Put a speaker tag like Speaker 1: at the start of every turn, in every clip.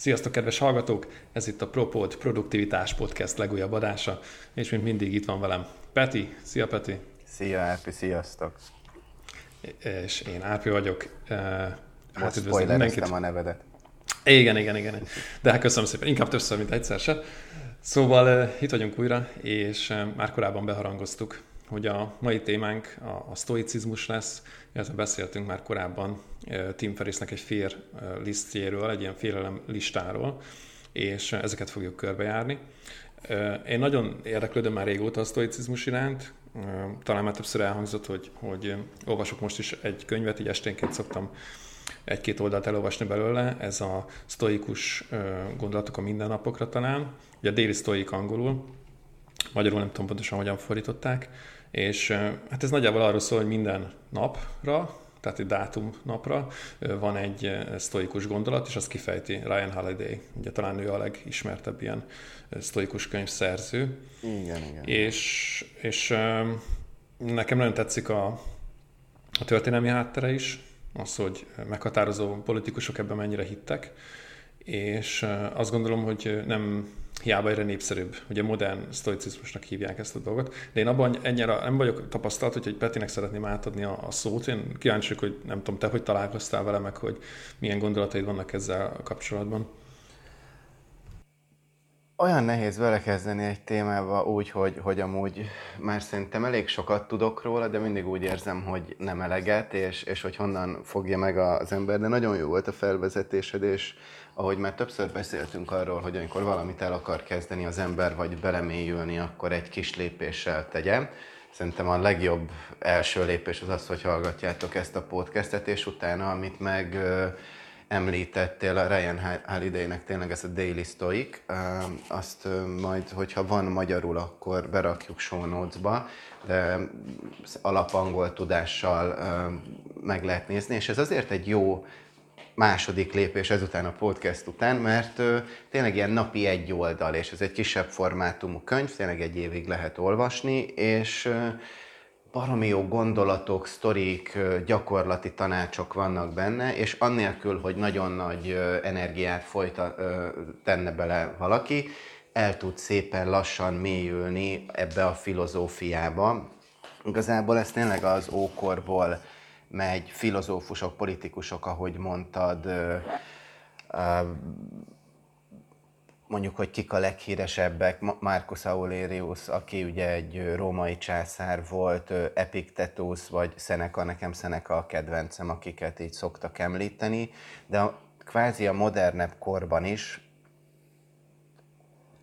Speaker 1: Sziasztok, kedves hallgatók! Ez itt a Propod Produktivitás Podcast legújabb adása, és mint mindig itt van velem Peti. Szia, Peti!
Speaker 2: Szia, Árpi, sziasztok!
Speaker 1: És én Árpi vagyok.
Speaker 2: Hát üdvözlöm a nevedet.
Speaker 1: Igen, igen, igen. De hát köszönöm szépen, inkább többször, mint egyszer se. Szóval itt vagyunk újra, és már korábban beharangoztuk, hogy a mai témánk a, a stoicizmus lesz, illetve beszéltünk már korábban Tim Ferrisnek egy fér lisztjéről, egy ilyen félelem listáról, és ezeket fogjuk körbejárni. Én nagyon érdeklődöm már régóta a stoicizmus iránt, talán már többször elhangzott, hogy, hogy olvasok most is egy könyvet, így esténként szoktam egy-két oldalt elolvasni belőle, ez a sztoikus gondolatok a mindennapokra talán, ugye a déli sztoik angolul, magyarul nem tudom pontosan hogyan fordították, és hát ez nagyjából arról szól, hogy minden napra, tehát egy dátum napra van egy sztoikus gondolat, és azt kifejti Ryan Holiday. Ugye talán ő a legismertebb ilyen sztoikus könyvszerző.
Speaker 2: Igen, igen.
Speaker 1: És, és nekem nagyon tetszik a, a történelmi háttere is, az, hogy meghatározó politikusok ebben mennyire hittek, és azt gondolom, hogy nem hiába egyre népszerűbb. Ugye modern sztoicizmusnak hívják ezt a dolgot. De én abban ennyire nem vagyok tapasztalt, hogy Petinek szeretném átadni a, a szót. Én kíváncsi hogy nem tudom, te hogy találkoztál vele, meg hogy milyen gondolataid vannak ezzel kapcsolatban.
Speaker 2: Olyan nehéz belekezdeni egy témába úgy, hogy, hogy amúgy már szerintem elég sokat tudok róla, de mindig úgy érzem, hogy nem eleget, és, és hogy honnan fogja meg az ember. De nagyon jó volt a felvezetésed, és ahogy már többször beszéltünk arról, hogy amikor valamit el akar kezdeni az ember, vagy belemélyülni, akkor egy kis lépéssel tegye. Szerintem a legjobb első lépés az az, hogy hallgatjátok ezt a podcastet, és utána, amit meg említettél Ryan Holiday-nek tényleg ez a Daily Stoic, azt majd, hogyha van magyarul, akkor berakjuk show notes-ba, de alapangol tudással meg lehet nézni, és ez azért egy jó második lépés ezután a podcast után, mert ö, tényleg ilyen napi egy oldal, és ez egy kisebb formátumú könyv, tényleg egy évig lehet olvasni, és baromi jó gondolatok, sztorik, gyakorlati tanácsok vannak benne, és annélkül, hogy nagyon nagy energiát folyta, tenne bele valaki, el tud szépen lassan mélyülni ebbe a filozófiába. Igazából ez tényleg az ókorból megy, filozófusok, politikusok, ahogy mondtad, mondjuk, hogy kik a leghíresebbek, Marcus Aurelius, aki ugye egy római császár volt, Epictetus vagy Seneca, nekem Seneca a kedvencem, akiket így szoktak említeni, de a, kvázi a modernebb korban is,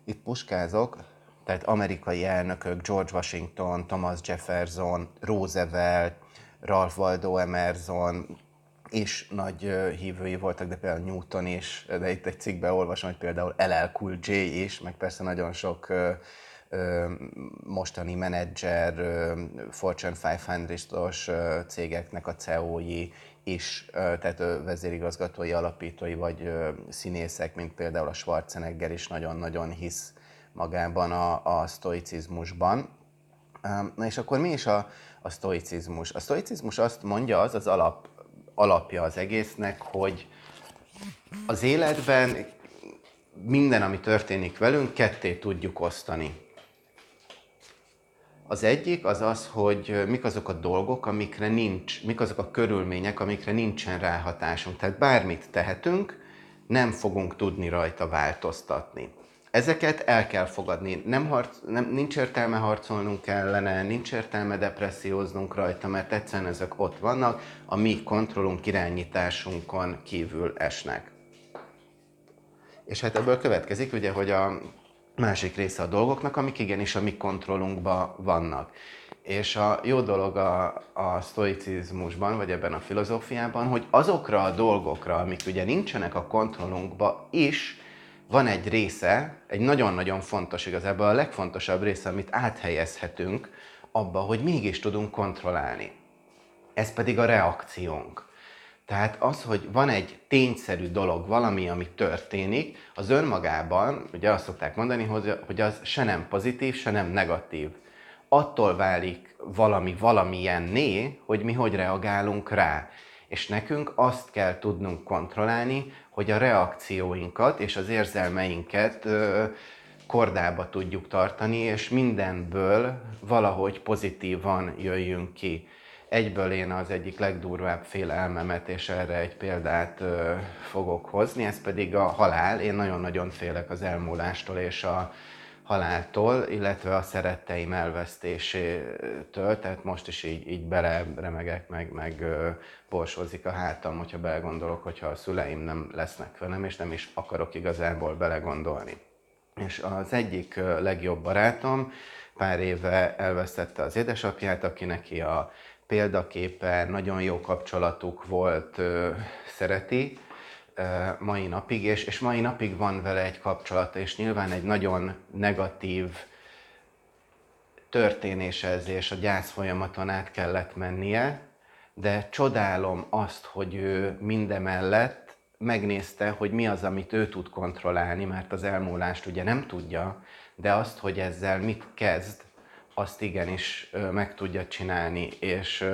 Speaker 2: itt puskázok, tehát amerikai elnökök, George Washington, Thomas Jefferson, Roosevelt, Ralph Waldo Emerson is nagy hívői voltak, de például Newton is, de itt egy cikkben olvasom, hogy például LL Cool J is, meg persze nagyon sok mostani menedzser, Fortune 500-os cégeknek a CEO-i is, tehát vezérigazgatói, alapítói vagy színészek, mint például a Schwarzenegger is nagyon-nagyon hisz magában a, a sztoicizmusban. Na és akkor mi is a, a sztoicizmus? A sztoicizmus azt mondja, az az alap, alapja az egésznek, hogy az életben minden, ami történik velünk, ketté tudjuk osztani. Az egyik az az, hogy mik azok a dolgok, amikre nincs, mik azok a körülmények, amikre nincsen ráhatásunk. Tehát bármit tehetünk, nem fogunk tudni rajta változtatni ezeket el kell fogadni. Nem harc, nem, nincs értelme harcolnunk ellene, nincs értelme depresszióznunk rajta, mert egyszerűen ezek ott vannak, a mi kontrollunk, irányításunkon kívül esnek. És hát ebből következik ugye, hogy a másik része a dolgoknak, amik igenis a mi kontrollunkban vannak. És a jó dolog a, a sztoicizmusban, vagy ebben a filozófiában, hogy azokra a dolgokra, amik ugye nincsenek a kontrollunkba is, van egy része, egy nagyon-nagyon fontos, igazából a legfontosabb része, amit áthelyezhetünk abba, hogy mégis tudunk kontrollálni. Ez pedig a reakciónk. Tehát az, hogy van egy tényszerű dolog, valami, ami történik, az önmagában, ugye azt szokták mondani, hogy az se nem pozitív, se nem negatív. Attól válik valami valamilyenné, hogy mi hogy reagálunk rá. És nekünk azt kell tudnunk kontrollálni, hogy a reakcióinkat és az érzelmeinket ö, kordába tudjuk tartani, és mindenből valahogy pozitívan jöjjünk ki. Egyből én az egyik legdurvább félelmemet, és erre egy példát ö, fogok hozni, ez pedig a halál. Én nagyon-nagyon félek az elmúlástól és a haláltól, illetve a szeretteim elvesztésétől, tehát most is így, így beleremegek, meg, meg ö, borsozik a hátam, hogyha belegondolok, hogyha a szüleim nem lesznek velem, és nem is akarok igazából belegondolni. És az egyik legjobb barátom pár éve elvesztette az édesapját, aki neki a példaképe, nagyon jó kapcsolatuk volt, szereti mai napig, és, és mai napig van vele egy kapcsolata, és nyilván egy nagyon negatív történés ez, és a gyász folyamaton át kellett mennie, de csodálom azt, hogy ő mindemellett megnézte, hogy mi az, amit ő tud kontrollálni, mert az elmúlást ugye nem tudja, de azt, hogy ezzel mit kezd, azt igenis meg tudja csinálni, és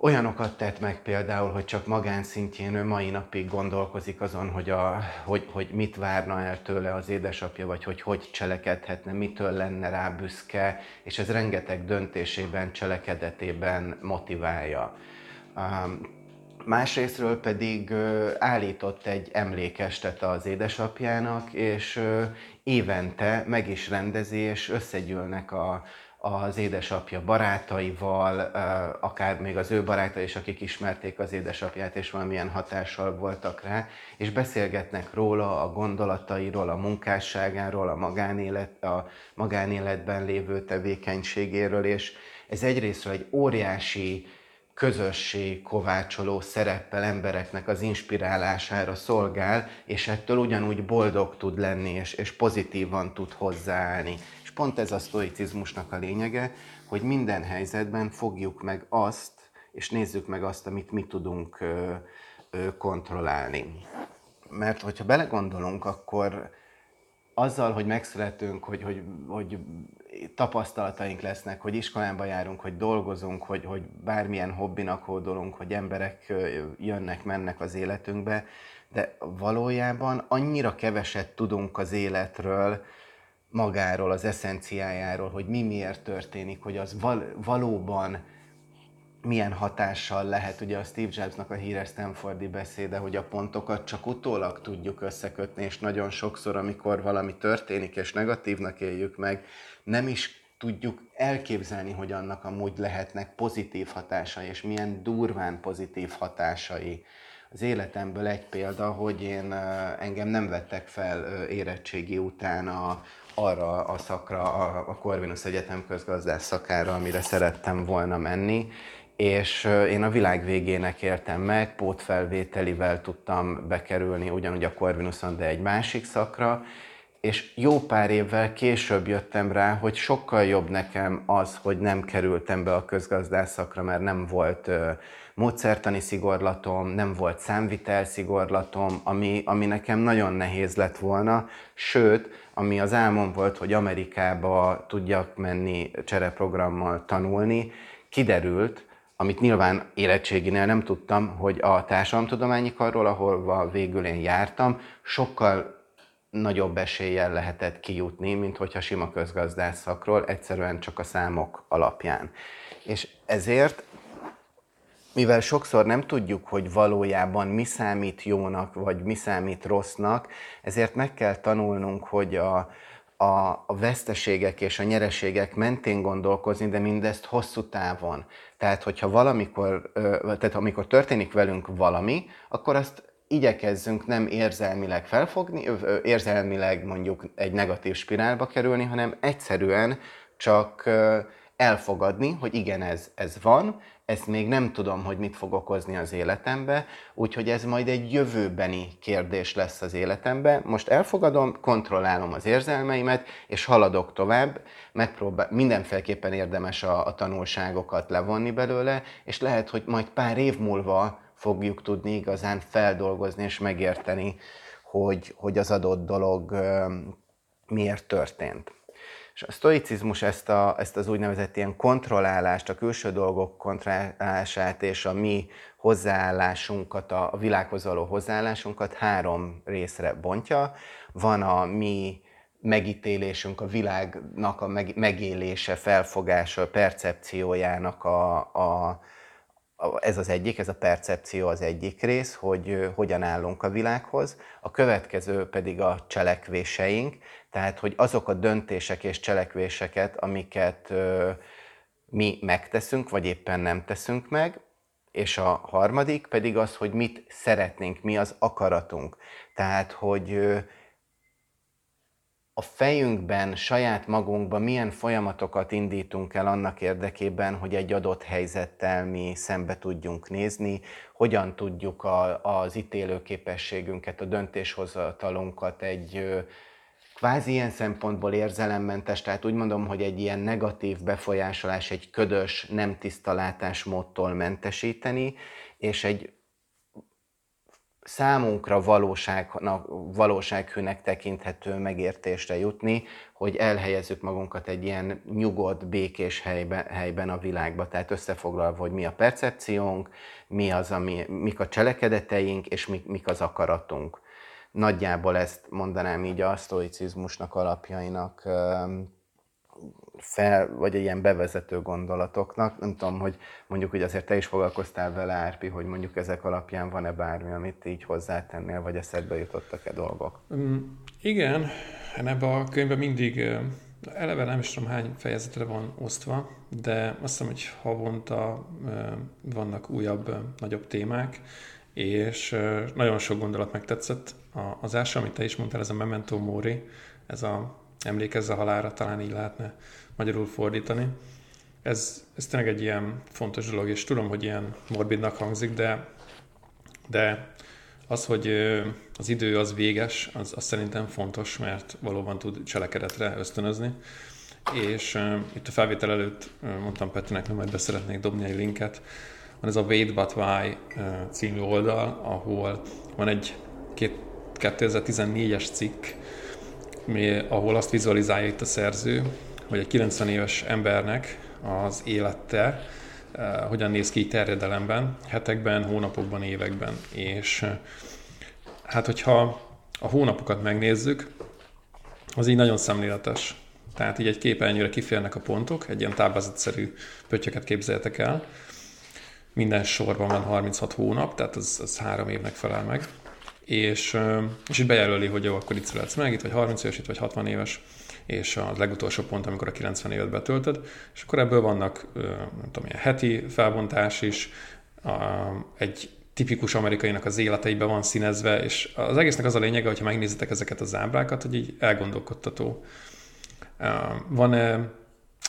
Speaker 2: olyanokat tett meg például, hogy csak magánszintjén ő mai napig gondolkozik azon, hogy, a, hogy, hogy mit várna el tőle az édesapja, vagy hogy hogy cselekedhetne, mitől lenne rá büszke, és ez rengeteg döntésében, cselekedetében motiválja. Másrésztről pedig állított egy emlékestet az édesapjának, és évente meg is rendezi, és összegyűlnek a, az édesapja barátaival, akár még az ő barátai is, akik ismerték az édesapját, és valamilyen hatással voltak rá, és beszélgetnek róla, a gondolatairól, a munkásságáról, a, magánélet, a magánéletben lévő tevékenységéről, és ez egyrésztről egy óriási közösség kovácsoló szereppel embereknek az inspirálására szolgál, és ettől ugyanúgy boldog tud lenni, és, és pozitívan tud hozzáállni. Pont ez a sztoicizmusnak a lényege, hogy minden helyzetben fogjuk meg azt, és nézzük meg azt, amit mi tudunk ö, ö, kontrollálni. Mert hogyha belegondolunk, akkor azzal, hogy megszületünk, hogy, hogy, hogy tapasztalataink lesznek, hogy iskolába járunk, hogy dolgozunk, hogy, hogy bármilyen hobbinak hódolunk, hogy emberek jönnek, mennek az életünkbe, de valójában annyira keveset tudunk az életről, magáról, az eszenciájáról, hogy mi miért történik, hogy az val- valóban milyen hatással lehet, ugye a Steve Jobsnak a híres Stanfordi beszéde, hogy a pontokat csak utólag tudjuk összekötni, és nagyon sokszor, amikor valami történik, és negatívnak éljük meg, nem is tudjuk elképzelni, hogy annak amúgy lehetnek pozitív hatásai, és milyen durván pozitív hatásai. Az életemből egy példa, hogy én engem nem vettek fel érettségi után a, arra a szakra, a, a Corvinus Egyetem közgazdász szakára, amire szerettem volna menni, és én a világ végének értem meg, pótfelvételivel tudtam bekerülni ugyanúgy a Corvinuson, de egy másik szakra, és jó pár évvel később jöttem rá, hogy sokkal jobb nekem az, hogy nem kerültem be a közgazdászakra, mert nem volt módszertani szigorlatom, nem volt számvitel szigorlatom, ami, ami nekem nagyon nehéz lett volna, sőt, ami az álmom volt, hogy Amerikába tudjak menni csereprogrammal tanulni, kiderült, amit nyilván érettséginél nem tudtam, hogy a társadalomtudományi karról, ahol végül én jártam, sokkal nagyobb eséllyel lehetett kijutni, mint hogyha sima közgazdász egyszerűen csak a számok alapján. És ezért, mivel sokszor nem tudjuk, hogy valójában mi számít jónak, vagy mi számít rossznak, ezért meg kell tanulnunk, hogy a, a, a veszteségek és a nyereségek mentén gondolkozni, de mindezt hosszú távon. Tehát, hogyha valamikor, tehát amikor történik velünk valami, akkor azt igyekezzünk nem érzelmileg felfogni, érzelmileg mondjuk egy negatív spirálba kerülni, hanem egyszerűen csak elfogadni, hogy igen, ez, ez van, ezt még nem tudom, hogy mit fog okozni az életembe, úgyhogy ez majd egy jövőbeni kérdés lesz az életembe. Most elfogadom, kontrollálom az érzelmeimet, és haladok tovább, megpróbál, mindenféleképpen érdemes a, a tanulságokat levonni belőle, és lehet, hogy majd pár év múlva fogjuk tudni igazán feldolgozni és megérteni, hogy, hogy az adott dolog miért történt. És a sztoicizmus ezt, a, ezt az úgynevezett ilyen kontrollálást, a külső dolgok kontrollálását és a mi hozzáállásunkat, a világhoz való hozzáállásunkat három részre bontja. Van a mi megítélésünk, a világnak a megélése, felfogása, percepciójának a, a, ez az egyik, ez a percepció az egyik rész, hogy hogyan állunk a világhoz. A következő pedig a cselekvéseink, tehát hogy azok a döntések és cselekvéseket, amiket mi megteszünk, vagy éppen nem teszünk meg, és a harmadik pedig az, hogy mit szeretnénk, mi az akaratunk. Tehát, hogy a fejünkben, saját magunkban milyen folyamatokat indítunk el annak érdekében, hogy egy adott helyzettel mi szembe tudjunk nézni, hogyan tudjuk a, az ítélőképességünket, a döntéshozatalunkat egy kvázi ilyen szempontból érzelemmentes, tehát úgy mondom, hogy egy ilyen negatív befolyásolás, egy ködös, nem tiszta látásmódtól mentesíteni, és egy számunkra valóságnak, valósághűnek tekinthető megértésre jutni, hogy elhelyezzük magunkat egy ilyen nyugodt, békés helyben, helyben a világba. Tehát összefoglalva, hogy mi a percepciónk, mi az, ami, mik a cselekedeteink, és mik, mik az akaratunk. Nagyjából ezt mondanám így a sztoicizmusnak alapjainak fel, vagy egy ilyen bevezető gondolatoknak. Nem tudom, hogy mondjuk, hogy azért te is foglalkoztál vele, Árpi, hogy mondjuk ezek alapján van-e bármi, amit így hozzátennél, vagy eszedbe jutottak-e dolgok?
Speaker 1: Um, igen, ebben a könyvben mindig eleve nem is tudom hány fejezetre van osztva, de azt hiszem, hogy havonta vannak újabb, nagyobb témák, és nagyon sok gondolat megtetszett. Az első, amit te is mondtál, ez a Memento Mori, ez a emlékezze halára, talán így lehetne magyarul fordítani. Ez, ez tényleg egy ilyen fontos dolog, és tudom, hogy ilyen morbidnak hangzik, de, de az, hogy az idő az véges, az, az szerintem fontos, mert valóban tud cselekedetre ösztönözni. És uh, itt a felvétel előtt uh, mondtam Petinek, hogy majd beszeretnék dobni egy linket. Van ez a Wait But Why uh, című oldal, ahol van egy 2014-es cikk, ahol azt vizualizálja itt a szerző, hogy egy 90 éves embernek az élete uh, hogyan néz ki terjedelemben, hetekben, hónapokban, években. És uh, hát, hogyha a hónapokat megnézzük, az így nagyon szemléletes. Tehát így egy képernyőre kiférnek a pontok, egy ilyen táblázatszerű pöttyöket képzeljetek el. Minden sorban van 36 hónap, tehát az, az három évnek felel meg és, és itt bejelöli, hogy jó, akkor itt születsz meg, itt vagy 30 éves, itt vagy 60 éves, és a legutolsó pont, amikor a 90 évet betöltöd, és akkor ebből vannak, nem tudom, ilyen heti felbontás is, egy tipikus amerikainak az életeibe van színezve, és az egésznek az a lényege, hogyha megnézitek ezeket az ábrákat, hogy így elgondolkodtató. Van,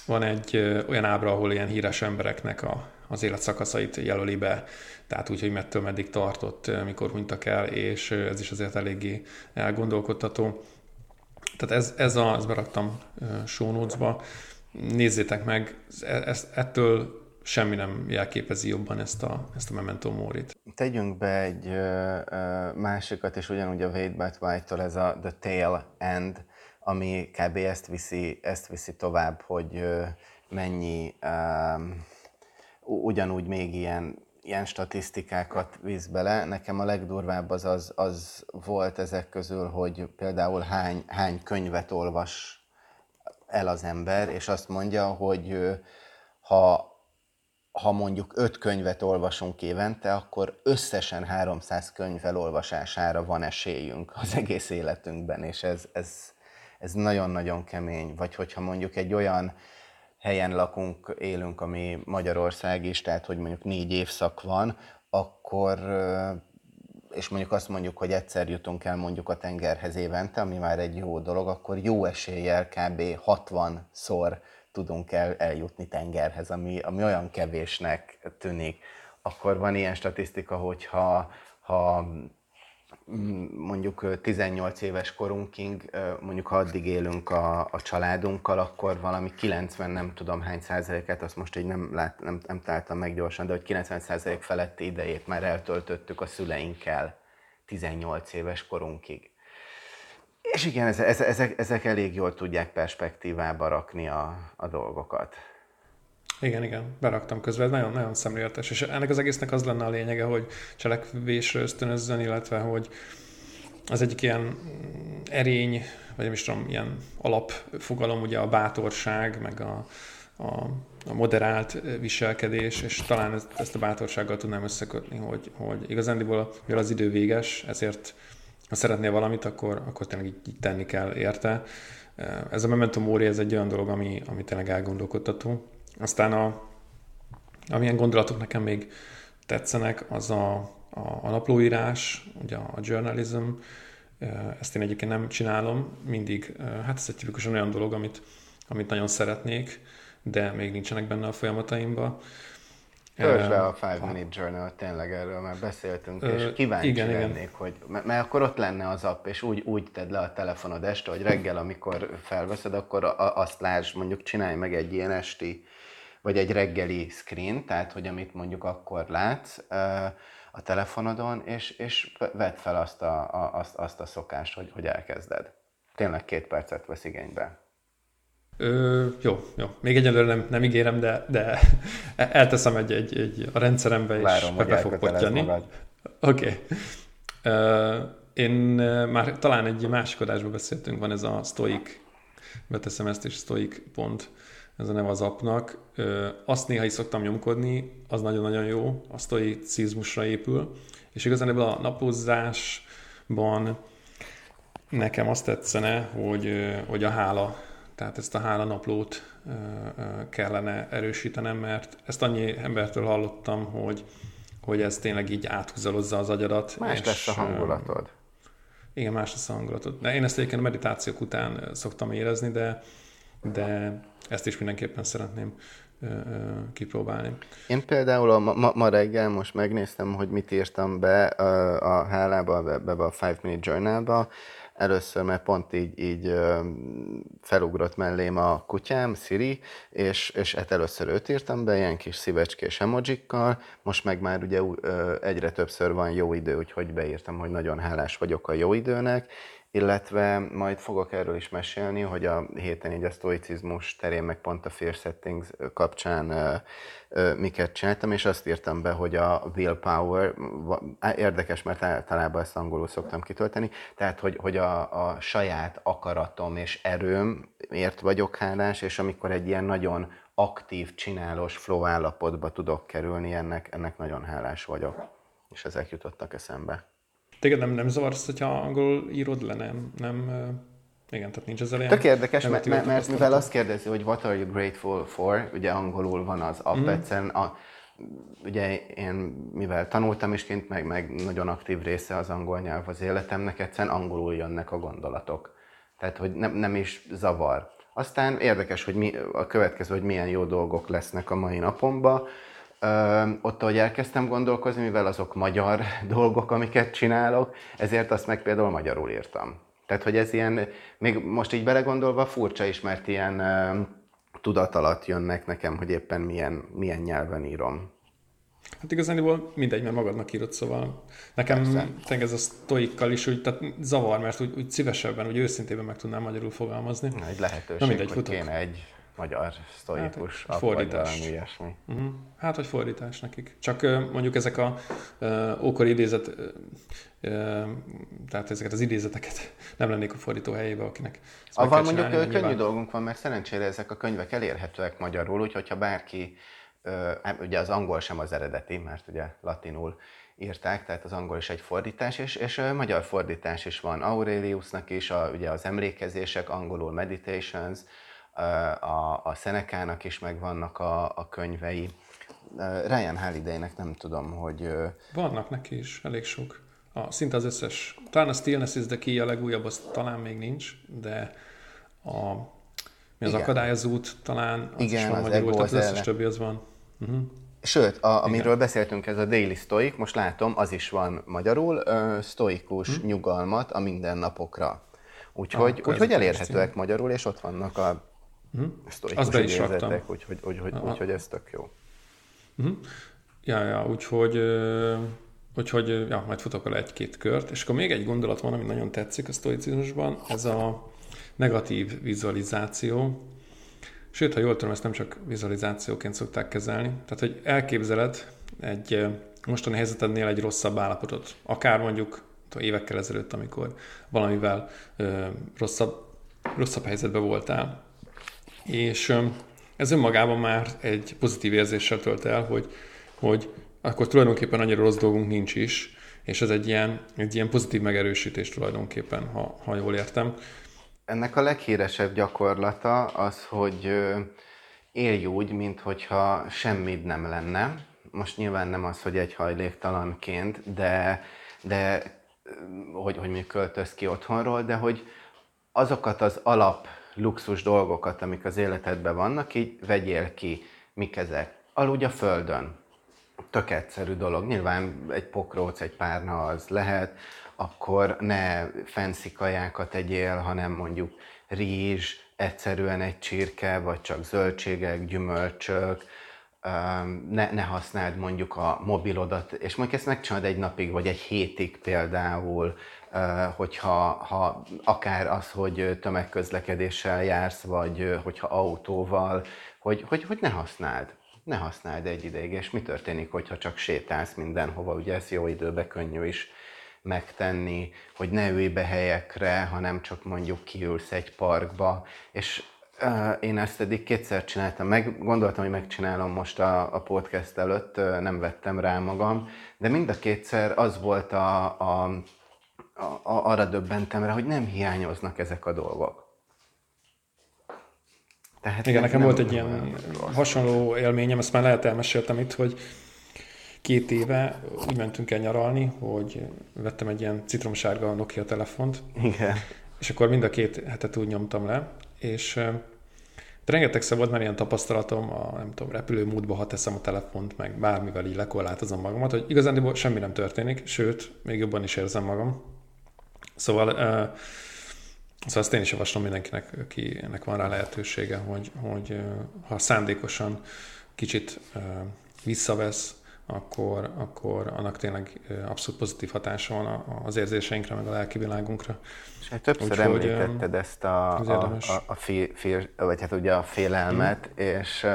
Speaker 1: van egy olyan ábra, ahol ilyen híres embereknek a, az életszakaszait jelöli be, tehát úgy, hogy mettől meddig tartott, eh, mikor hunytak el, és eh, ez is azért eléggé elgondolkodtató. Tehát ez, ez a, ezt beraktam eh, show. Nézzétek meg, ez, ettől semmi nem jelképezi jobban ezt a, ezt a Memento Morit.
Speaker 2: Tegyünk be egy ö, másikat, és ugyanúgy a Wade But White-tól ez a The Tail End, ami kb. ezt viszi, ezt viszi tovább, hogy ö, mennyi ö, ugyanúgy még ilyen, ilyen statisztikákat visz bele. Nekem a legdurvább az, az, az volt ezek közül, hogy például hány, hány könyvet olvas el az ember, és azt mondja, hogy ha, ha mondjuk öt könyvet olvasunk évente, akkor összesen 300 könyv elolvasására van esélyünk az egész életünkben, és ez, ez, ez nagyon-nagyon kemény. Vagy hogyha mondjuk egy olyan helyen lakunk, élünk, ami Magyarország is, tehát hogy mondjuk négy évszak van, akkor és mondjuk azt mondjuk, hogy egyszer jutunk el mondjuk a tengerhez évente, ami már egy jó dolog, akkor jó eséllyel kb. 60-szor tudunk el, eljutni tengerhez, ami, ami olyan kevésnek tűnik. Akkor van ilyen statisztika, hogy ha, ha mondjuk 18 éves korunkig, mondjuk ha addig élünk a, a családunkkal, akkor valami 90, nem tudom hány százaléket, azt most így nem, lát, nem, nem találtam meg gyorsan, de hogy 90 százalék feletti idejét már eltöltöttük a szüleinkkel 18 éves korunkig. És igen, ezek, ezek, ezek elég jól tudják perspektívába rakni a, a dolgokat.
Speaker 1: Igen, igen, beraktam közben, nagyon, nagyon szemléletes, és ennek az egésznek az lenne a lényege, hogy cselekvésre ösztönözzön, illetve hogy az egyik ilyen erény, vagy nem is tudom, ilyen alapfogalom, ugye a bátorság, meg a, a, a moderált viselkedés, és talán ezt, ezt a bátorsággal tudnám összekötni, hogy, hogy igazándiból, mivel az idő véges, ezért ha szeretnél valamit, akkor, akkor tényleg így, így tenni kell érte. Ez a Memento Mori, ez egy olyan dolog, ami, ami tényleg elgondolkodtató. Aztán a, amilyen gondolatok nekem még tetszenek, az a, a, a naplóírás, ugye a journalism, ezt én egyébként nem csinálom, mindig, hát ez egy tipikusan olyan dolog, amit, amit nagyon szeretnék, de még nincsenek benne a folyamataimba.
Speaker 2: Töltsd be a Five Minute Journal, tényleg erről már beszéltünk, és kíváncsi igen, lennék, igen. hogy, mert akkor ott lenne az app, és úgy, úgy tedd le a telefonod este, hogy reggel, amikor felveszed, akkor azt lásd, mondjuk csinálj meg egy ilyen esti, vagy egy reggeli screen, tehát hogy amit mondjuk akkor látsz a telefonodon, és, és vedd fel azt a, a, azt, azt a szokást, hogy, hogy elkezded. Tényleg két percet vesz igénybe.
Speaker 1: Ö, jó, jó. Még egyelőre nem, nem ígérem, de, de elteszem egy, egy, egy a rendszerembe, és
Speaker 2: Várom, be fog pottyani. Oké.
Speaker 1: Okay. én már talán egy másik adásban beszéltünk, van ez a Stoic, beteszem ezt is, Stoic pont, ez a neve az appnak. azt néha is szoktam nyomkodni, az nagyon-nagyon jó, a stoicizmusra épül, és igazán ebből a napozásban nekem azt tetszene, hogy, hogy a hála tehát ezt a hálanaplót kellene erősítenem, mert ezt annyi embertől hallottam, hogy, hogy ez tényleg így áthúzalozza az agyadat.
Speaker 2: Más és, lesz a hangulatod.
Speaker 1: Igen, más lesz a hangulatod. De én ezt egyébként a meditációk után szoktam érezni, de, de ezt is mindenképpen szeretném kipróbálni.
Speaker 2: Én például a ma, ma reggel most megnéztem, hogy mit írtam be a, hálába, be, be a Five Minute Journalba, Először, mert pont így, így felugrott mellém a kutyám, Siri, és, és hát először őt írtam be, ilyen kis szívecskés emojikkal, most meg már ugye egyre többször van jó idő, úgyhogy beírtam, hogy nagyon hálás vagyok a jó időnek, illetve majd fogok erről is mesélni, hogy a héten így a stoicizmus terén, meg pont a fear settings kapcsán miket csináltam, és azt írtam be, hogy a willpower, érdekes, mert általában ezt angolul szoktam kitölteni, tehát, hogy, hogy a, a saját akaratom és erőmért vagyok hálás, és amikor egy ilyen nagyon aktív, csinálós flow állapotba tudok kerülni, ennek, ennek nagyon hálás vagyok. És ezek jutottak eszembe.
Speaker 1: Téged nem, nem zavarsz, hogyha angolul írod le, nem, nem igen, tehát nincs ezzel ilyen...
Speaker 2: Tök érdekes, mert, mert, mert mivel azt kérdezi, hogy what are you grateful for, ugye angolul van az app, mm. egyszerűen a, ugye én mivel tanultam is kint, meg, meg nagyon aktív része az angol nyelv az életemnek, egyszerűen angolul jönnek a gondolatok. Tehát, hogy nem, nem is zavar. Aztán érdekes, hogy mi, a következő, hogy milyen jó dolgok lesznek a mai napomban. Ö, ott, ahogy elkezdtem gondolkozni, mivel azok magyar dolgok, amiket csinálok, ezért azt meg például magyarul írtam. Tehát, hogy ez ilyen, még most így belegondolva furcsa is, mert ilyen tudat alatt jönnek nekem, hogy éppen milyen, milyen nyelven írom.
Speaker 1: Hát igazából mindegy, mert magadnak írod, szóval nekem tényleg ez a sztoikkal is úgy, tehát zavar, mert úgy, úgy szívesebben, úgy őszintében meg tudnám magyarul fogalmazni.
Speaker 2: Egy lehetőség, Na, mindegy, hogy futok. kéne egy magyar sztoikus hát, fordítás. vagy ilyesmi.
Speaker 1: Uh-huh. Hát, hogy fordítás nekik. Csak mondjuk ezek a uh, ókori idézet, uh, tehát ezeket az idézeteket nem lennék a fordító helyébe, akinek
Speaker 2: Avval mondjuk csinálni, könnyű nyilván... dolgunk van, mert szerencsére ezek a könyvek elérhetőek magyarul, úgyhogy ha bárki, uh, ugye az angol sem az eredeti, mert ugye latinul írták, tehát az angol is egy fordítás, és, és magyar fordítás is van Aureliusnak is, a, ugye az emlékezések, angolul meditations, a, a Szenekának is megvannak a, a könyvei. Ryan Hallidaynek nem tudom, hogy...
Speaker 1: Vannak neki is, elég sok. A, szinte az összes. Talán a Stillness is the Key a legújabb, az talán még nincs, de a, mi az Igen. akadályozót talán, az Igen, is van az magyarul, tehát az összes többi az van. Uh-huh.
Speaker 2: Sőt, a, amiről Igen. beszéltünk, ez a Daily Stoic, most látom, az is van magyarul, stoikus hmm. nyugalmat a mindennapokra. Úgyhogy, ah, úgyhogy elérhetőek magyarul, és ott vannak a Uh-huh. Sztorikus Azt be is raktam. Úgyhogy, úgy, úgy, úgy, úgy, ez tök jó.
Speaker 1: Uh-huh. Ja, ja, úgyhogy úgyhogy ja, majd futok el egy-két kört. És akkor még egy gondolat van, ami nagyon tetszik a sztoicizmusban, ez a negatív vizualizáció. Sőt, ha jól tudom, ezt nem csak vizualizációként szokták kezelni. Tehát, hogy elképzeled egy mostani helyzetednél egy rosszabb állapotot. Akár mondjuk évekkel ezelőtt, amikor valamivel ö, rosszabb, rosszabb helyzetben voltál. És ez önmagában már egy pozitív érzéssel tölt el, hogy, hogy akkor tulajdonképpen annyira rossz dolgunk nincs is, és ez egy ilyen, egy ilyen pozitív megerősítés tulajdonképpen, ha, ha jól értem.
Speaker 2: Ennek a leghíresebb gyakorlata az, hogy élj úgy, mintha semmit nem lenne. Most nyilván nem az, hogy egy hajléktalanként, de, de hogy, hogy mi költöz ki otthonról, de hogy azokat az alap luxus dolgokat, amik az életedben vannak, így vegyél ki, mik ezek. Aludj a földön. Tök egyszerű dolog. Nyilván egy pokróc, egy párna az lehet, akkor ne fancy kajákat egyél, hanem mondjuk rizs, egyszerűen egy csirke, vagy csak zöldségek, gyümölcsök, ne, ne használd mondjuk a mobilodat, és mondjuk ezt megcsinálod egy napig, vagy egy hétig például, hogyha ha akár az, hogy tömegközlekedéssel jársz, vagy hogyha autóval, hogy, hogy, hogy ne használd. Ne használd egy ideig, és mi történik, hogyha csak sétálsz mindenhova, ugye ez jó időbe könnyű is megtenni, hogy ne ülj be helyekre, hanem csak mondjuk kiülsz egy parkba, és én ezt eddig kétszer csináltam meg, gondoltam, hogy megcsinálom most a, a podcast előtt, nem vettem rá magam, de mind a kétszer az volt a, a, a, arra döbbentem rá, hogy nem hiányoznak ezek a dolgok.
Speaker 1: Tehát Igen, nekem volt egy ilyen rossz. hasonló élményem, ezt már lehet elmeséltem itt, hogy két éve úgy mentünk el nyaralni, hogy vettem egy ilyen citromsárga Nokia telefont.
Speaker 2: Igen.
Speaker 1: És akkor mind a két hetet úgy nyomtam le, és de rengetegszer volt már ilyen tapasztalatom, a, nem tudom, repülőmódba, ha teszem a telefont, meg bármivel így lekorlátozom magamat, hogy igazán semmi nem történik, sőt, még jobban is érzem magam. Szóval, uh, szóval azt én is javaslom mindenkinek, akinek van rá lehetősége, hogy, hogy uh, ha szándékosan kicsit uh, visszavesz, akkor, akkor annak tényleg abszolút pozitív hatása van az érzéseinkre, meg a lelki világunkra.
Speaker 2: És hát többször Úgy, említetted ezt a, a, a, a fél, fél, vagy hát ugye a félelmet, mm. és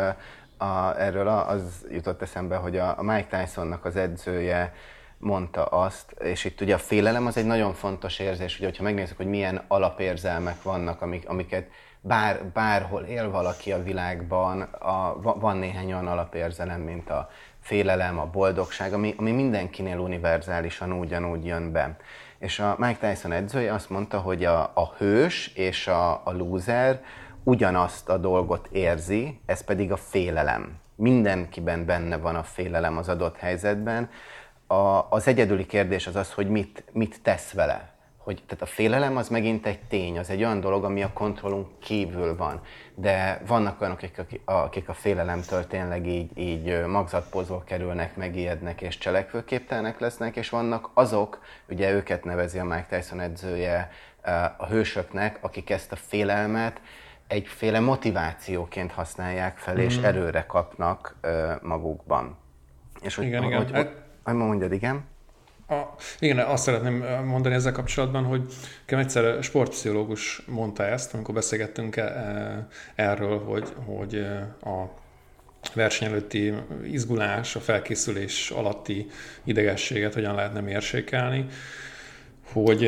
Speaker 2: a, erről az jutott eszembe, hogy a, a Mike Tysonnak az edzője mondta azt, és itt ugye a félelem az egy nagyon fontos érzés, ugye, hogyha megnézzük, hogy milyen alapérzelmek vannak, amik, amiket bár, bárhol él valaki a világban, a, van néhány olyan alapérzelem, mint a félelem, a boldogság, ami, ami mindenkinél univerzálisan ugyanúgy jön be. És a Mike Tyson edzője azt mondta, hogy a, a hős és a, a loser ugyanazt a dolgot érzi, ez pedig a félelem. Mindenkiben benne van a félelem az adott helyzetben. A, az egyedüli kérdés az az, hogy mit, mit tesz vele hogy tehát a félelem az megint egy tény, az egy olyan dolog, ami a kontrollunk kívül van. De vannak olyanok, akik a, akik a félelemtől tényleg így, így magzatpozva kerülnek, megijednek és cselekvőképtelenek lesznek, és vannak azok, ugye őket nevezi a Mike Tyson edzője a hősöknek, akik ezt a félelmet egyféle motivációként használják fel, és mm. erőre kapnak magukban. És hogy, igen, hogy, igen. Hogy, hogy mondjad, igen?
Speaker 1: A, igen, azt szeretném mondani ezzel kapcsolatban, hogy nekem egyszer sportpszichológus mondta ezt, amikor beszélgettünk e, e, erről, hogy, hogy e, a verseny előtti izgulás, a felkészülés alatti idegességet hogyan lehetne mérsékelni, hogy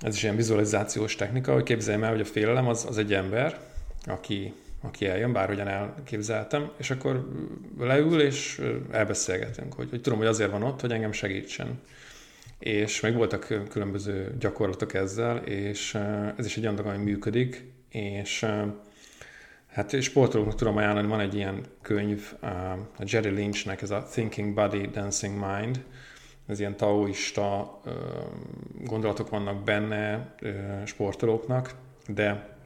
Speaker 1: ez is ilyen vizualizációs technika, hogy képzeljem el, hogy a félelem az, az egy ember, aki, aki eljön, bárhogyan elképzeltem, és akkor leül, és elbeszélgetünk, hogy, hogy tudom, hogy azért van ott, hogy engem segítsen. És meg voltak különböző gyakorlatok ezzel, és ez is egy olyan dolog, ami működik, és hát sportolóknak tudom ajánlani, van egy ilyen könyv, a Jerry Lynchnek, ez a Thinking Body, Dancing Mind, ez ilyen taoista gondolatok vannak benne sportolóknak, de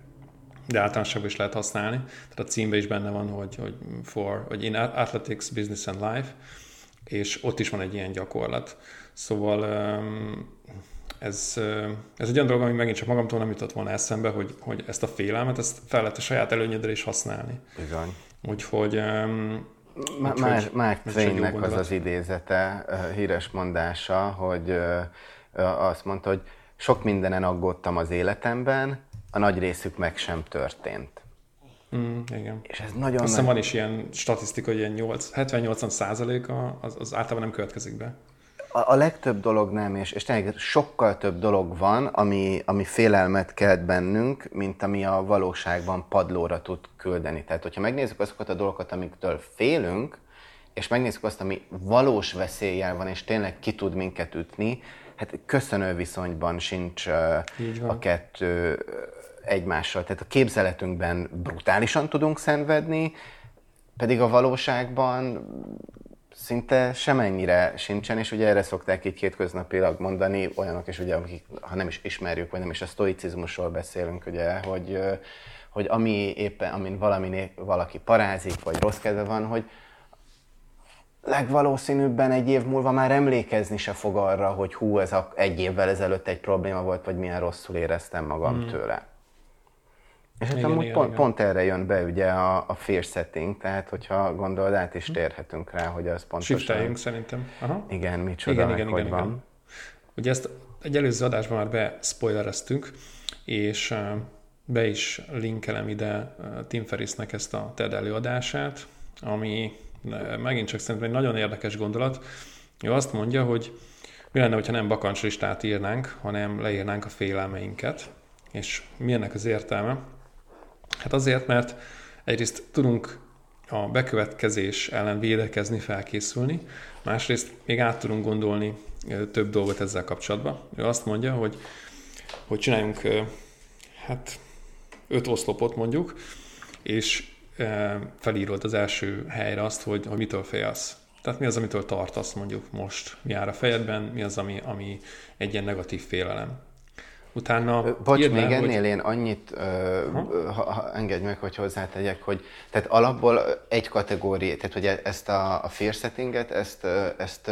Speaker 1: de általánosságban is lehet használni. Tehát a címben is benne van, hogy, hogy for, hogy in athletics, business and life, és ott is van egy ilyen gyakorlat. Szóval ez, ez egy olyan dolog, ami megint csak magamtól nem jutott volna eszembe, hogy, hogy ezt a félelmet, ezt fel lehet a saját előnyedre is használni.
Speaker 2: Bizony.
Speaker 1: Úgyhogy
Speaker 2: Mark, Mark Twainnek az az idézete, híres mondása, hogy azt mondta, hogy sok mindenen aggódtam az életemben, a nagy részük meg sem történt.
Speaker 1: Mm, igen.
Speaker 2: És ez nagyon
Speaker 1: Azt nagy... van is ilyen statisztika, hogy ilyen 70-80 százaléka az, az általában nem következik be.
Speaker 2: A, a legtöbb dolog nem, és, és tényleg sokkal több dolog van, ami, ami félelmet kelt bennünk, mint ami a valóságban padlóra tud küldeni. Tehát, hogyha megnézzük azokat a dolgokat, amiktől félünk, és megnézzük azt, ami valós veszéllyel van, és tényleg ki tud minket ütni, hát köszönő viszonyban sincs a kettő egymással. Tehát a képzeletünkben brutálisan tudunk szenvedni, pedig a valóságban szinte semennyire sincsen, és ugye erre szokták így kétköznapilag mondani olyanok is, ugye, akik, ha nem is ismerjük, vagy nem is a stoicizmusról beszélünk, ugye, hogy, hogy ami éppen, amin valami, valaki parázik, vagy rossz kedve van, hogy legvalószínűbben egy év múlva már emlékezni se fog arra, hogy hú, ez a, egy évvel ezelőtt egy probléma volt, vagy milyen rosszul éreztem magam hmm. tőle. És hát amúgy igen, pont, igen. pont erre jön be ugye a, a fear setting, tehát hogyha gondolod, át is térhetünk rá, hogy az pontosan...
Speaker 1: Shifteljünk szerintem.
Speaker 2: Aha. Igen, micsoda, igen, igen, hogy igen, van. Igen.
Speaker 1: Ugye ezt egy előző adásban már bespoilereztünk, és be is linkelem ide Tim Ferrisnek ezt a TED előadását, ami megint csak szerintem egy nagyon érdekes gondolat. Ő azt mondja, hogy mi lenne, ha nem bakancslistát írnánk, hanem leírnánk a félelmeinket, és mi ennek az értelme? Hát azért, mert egyrészt tudunk a bekövetkezés ellen védekezni, felkészülni, másrészt még át tudunk gondolni több dolgot ezzel kapcsolatban. Ő azt mondja, hogy, hogy csináljunk hát öt oszlopot mondjuk, és felírod az első helyre azt, hogy, hogy mitől félsz. Tehát mi az, amitől tartasz mondjuk most, mi áll a fejedben, mi az, ami, ami egy ilyen negatív félelem. Utána
Speaker 2: Bocs, még le, ennél hogy... én annyit, uh, ha, ha, engedj meg, hogy hozzátegyek, hogy tehát alapból egy kategória, tehát hogy ezt a, a fear settinget, ezt, ezt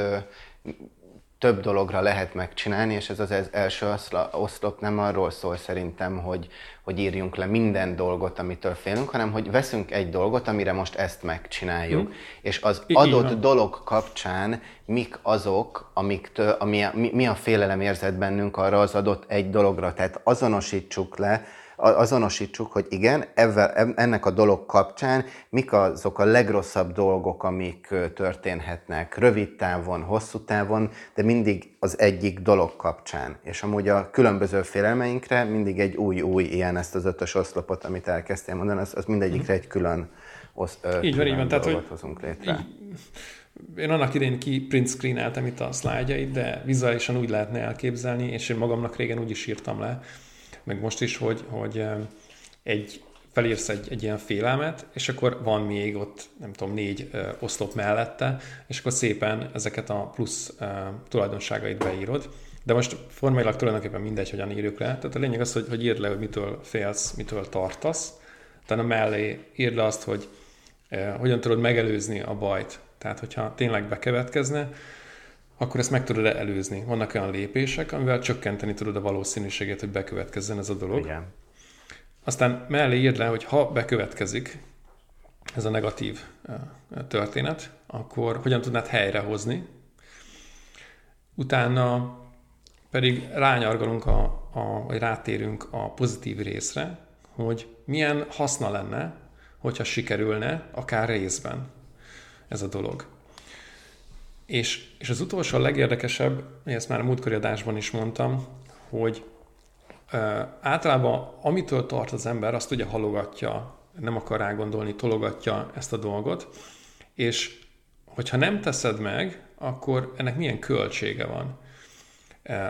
Speaker 2: több dologra lehet megcsinálni, és ez az első oszlop nem arról szól szerintem, hogy, hogy írjunk le minden dolgot, amitől félünk, hanem hogy veszünk egy dolgot, amire most ezt megcsináljuk, hmm. és az I- adott Igen. dolog kapcsán mik azok, amiktől, ami, mi, mi a félelem érzet bennünk arra az adott egy dologra. Tehát azonosítsuk le, azonosítsuk, hogy igen, ezzel, ennek a dolog kapcsán mik azok a legrosszabb dolgok, amik történhetnek rövid távon, hosszú távon, de mindig az egyik dolog kapcsán. És amúgy a különböző félelmeinkre mindig egy új-új ilyen, ezt az ötös oszlopot, amit elkezdtél mondani, az, az mindegyikre egy külön, osz,
Speaker 1: így van, így van. Tehát, hogy hozunk létre. Így, én annak idén ki print screeneltem itt a szlájdjait, de vizuálisan úgy lehetne elképzelni, és én magamnak régen úgy is írtam le, meg most is, hogy, hogy egy felírsz egy, egy ilyen félelmet, és akkor van még ott, nem tudom, négy ö, oszlop mellette, és akkor szépen ezeket a plusz ö, tulajdonságait beírod. De most formailag tulajdonképpen mindegy, hogyan írjuk le. Tehát a lényeg az, hogy, hogy írd le, hogy mitől félsz, mitől tartasz. Utána mellé írd le azt, hogy ö, hogyan tudod megelőzni a bajt. Tehát, hogyha tényleg bekövetkezne, akkor ezt meg tudod előzni. Vannak olyan lépések, amivel csökkenteni tudod a valószínűséget, hogy bekövetkezzen ez a dolog. Igen. Aztán mellé írd le, hogy ha bekövetkezik ez a negatív történet, akkor hogyan tudnád helyrehozni. Utána pedig rányargalunk, a, a, vagy rátérünk a pozitív részre, hogy milyen haszna lenne, hogyha sikerülne, akár részben ez a dolog. És, és az utolsó, a legérdekesebb, ezt már a múltkori adásban is mondtam, hogy uh, általában amitől tart az ember, azt ugye halogatja, nem akar rá gondolni, tologatja ezt a dolgot, és hogyha nem teszed meg, akkor ennek milyen költsége van?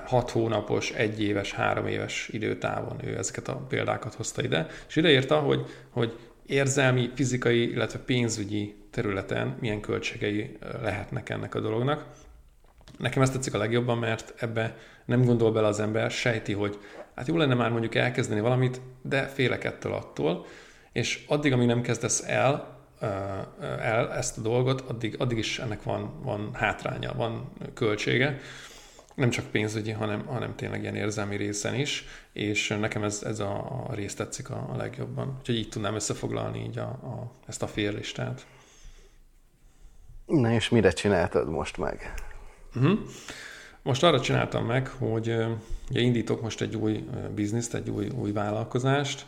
Speaker 1: hat hónapos, egy éves, három éves időtávon ő ezeket a példákat hozta ide, és ideírta, hogy, hogy érzelmi, fizikai, illetve pénzügyi területen milyen költségei lehetnek ennek a dolognak. Nekem ezt tetszik a legjobban, mert ebbe nem gondol bele az ember, sejti, hogy hát jó lenne már mondjuk elkezdeni valamit, de félek ettől attól, és addig, amíg nem kezdesz el, el ezt a dolgot, addig, addig is ennek van, van hátránya, van költsége nem csak pénzügyi, hanem, hanem tényleg ilyen érzelmi részen is, és nekem ez, ez a, a rész tetszik a, a legjobban. Úgyhogy így tudnám összefoglalni így a, a, ezt a félistát.
Speaker 2: Na és mire csináltad most meg?
Speaker 1: Uh-huh. Most arra csináltam meg, hogy ugye indítok most egy új bizniszt, egy új, új vállalkozást,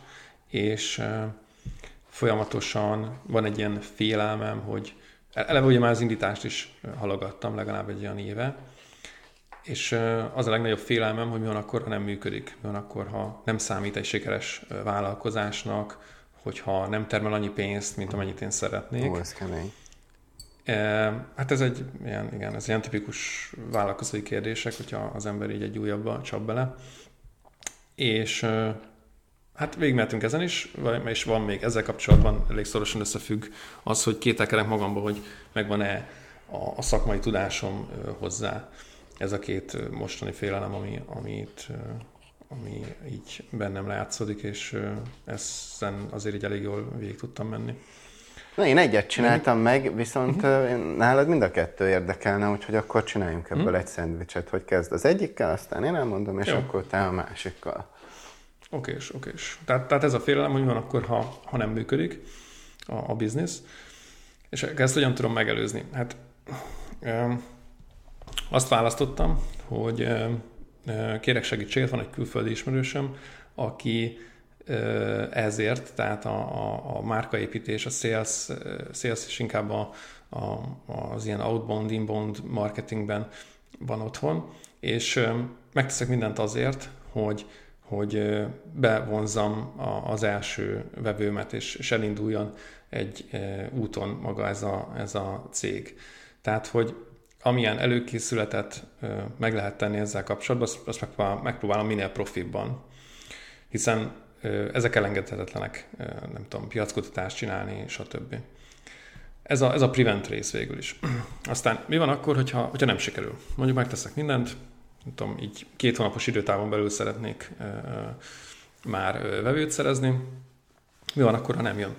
Speaker 1: és folyamatosan van egy ilyen félelmem, hogy eleve ugye már az indítást is halogattam legalább egy olyan éve, és az a legnagyobb félelmem, hogy mi van akkor, ha nem működik, mi van akkor, ha nem számít egy sikeres vállalkozásnak, hogyha nem termel annyi pénzt, mint amennyit én szeretnék.
Speaker 2: Ó, ez kemény.
Speaker 1: Hát ez egy ilyen, igen, ez ilyen tipikus vállalkozói kérdések, hogyha az ember így egy újabbba csap bele. És hát végigmehetünk ezen is, és van még ezzel kapcsolatban elég szorosan összefügg az, hogy kételkedek magamba, hogy megvan-e a, a szakmai tudásom hozzá. Ez a két mostani félelem, ami, amit, ami így bennem látszódik, és ezen azért így elég jól végig tudtam menni.
Speaker 2: Na, én egyet csináltam meg, viszont uh-huh. nálad mind a kettő érdekelne, úgyhogy akkor csináljunk ebből uh-huh. egy szendvicset, hogy kezd az egyikkel, aztán én elmondom, és Jó. akkor te a másikkal.
Speaker 1: Okés, okés. Tehát, tehát ez a félelem, hogy van akkor, ha, ha nem működik a, a biznisz. És ezt hogyan tudom megelőzni? Hát um, azt választottam, hogy um, kérek segítséget, van egy külföldi ismerősöm, aki ezért, tehát a, a, a márkaépítés, a sales, sales is inkább a, a, az ilyen outbound, inbound marketingben van otthon, és megteszek mindent azért, hogy, hogy bevonzam az első vevőmet, és, és elinduljon egy úton maga ez a, ez a cég. Tehát, hogy amilyen előkészületet meg lehet tenni ezzel kapcsolatban, azt, megpróbálom minél profibban. Hiszen ezek elengedhetetlenek, nem tudom, piackutatást csinálni, stb. Ez a, ez a prevent rész végül is. Aztán mi van akkor, hogyha, hogyha nem sikerül? Mondjuk megteszek mindent, nem tudom, így két hónapos időtávon belül szeretnék már vevőt szerezni. Mi van akkor, ha nem jön?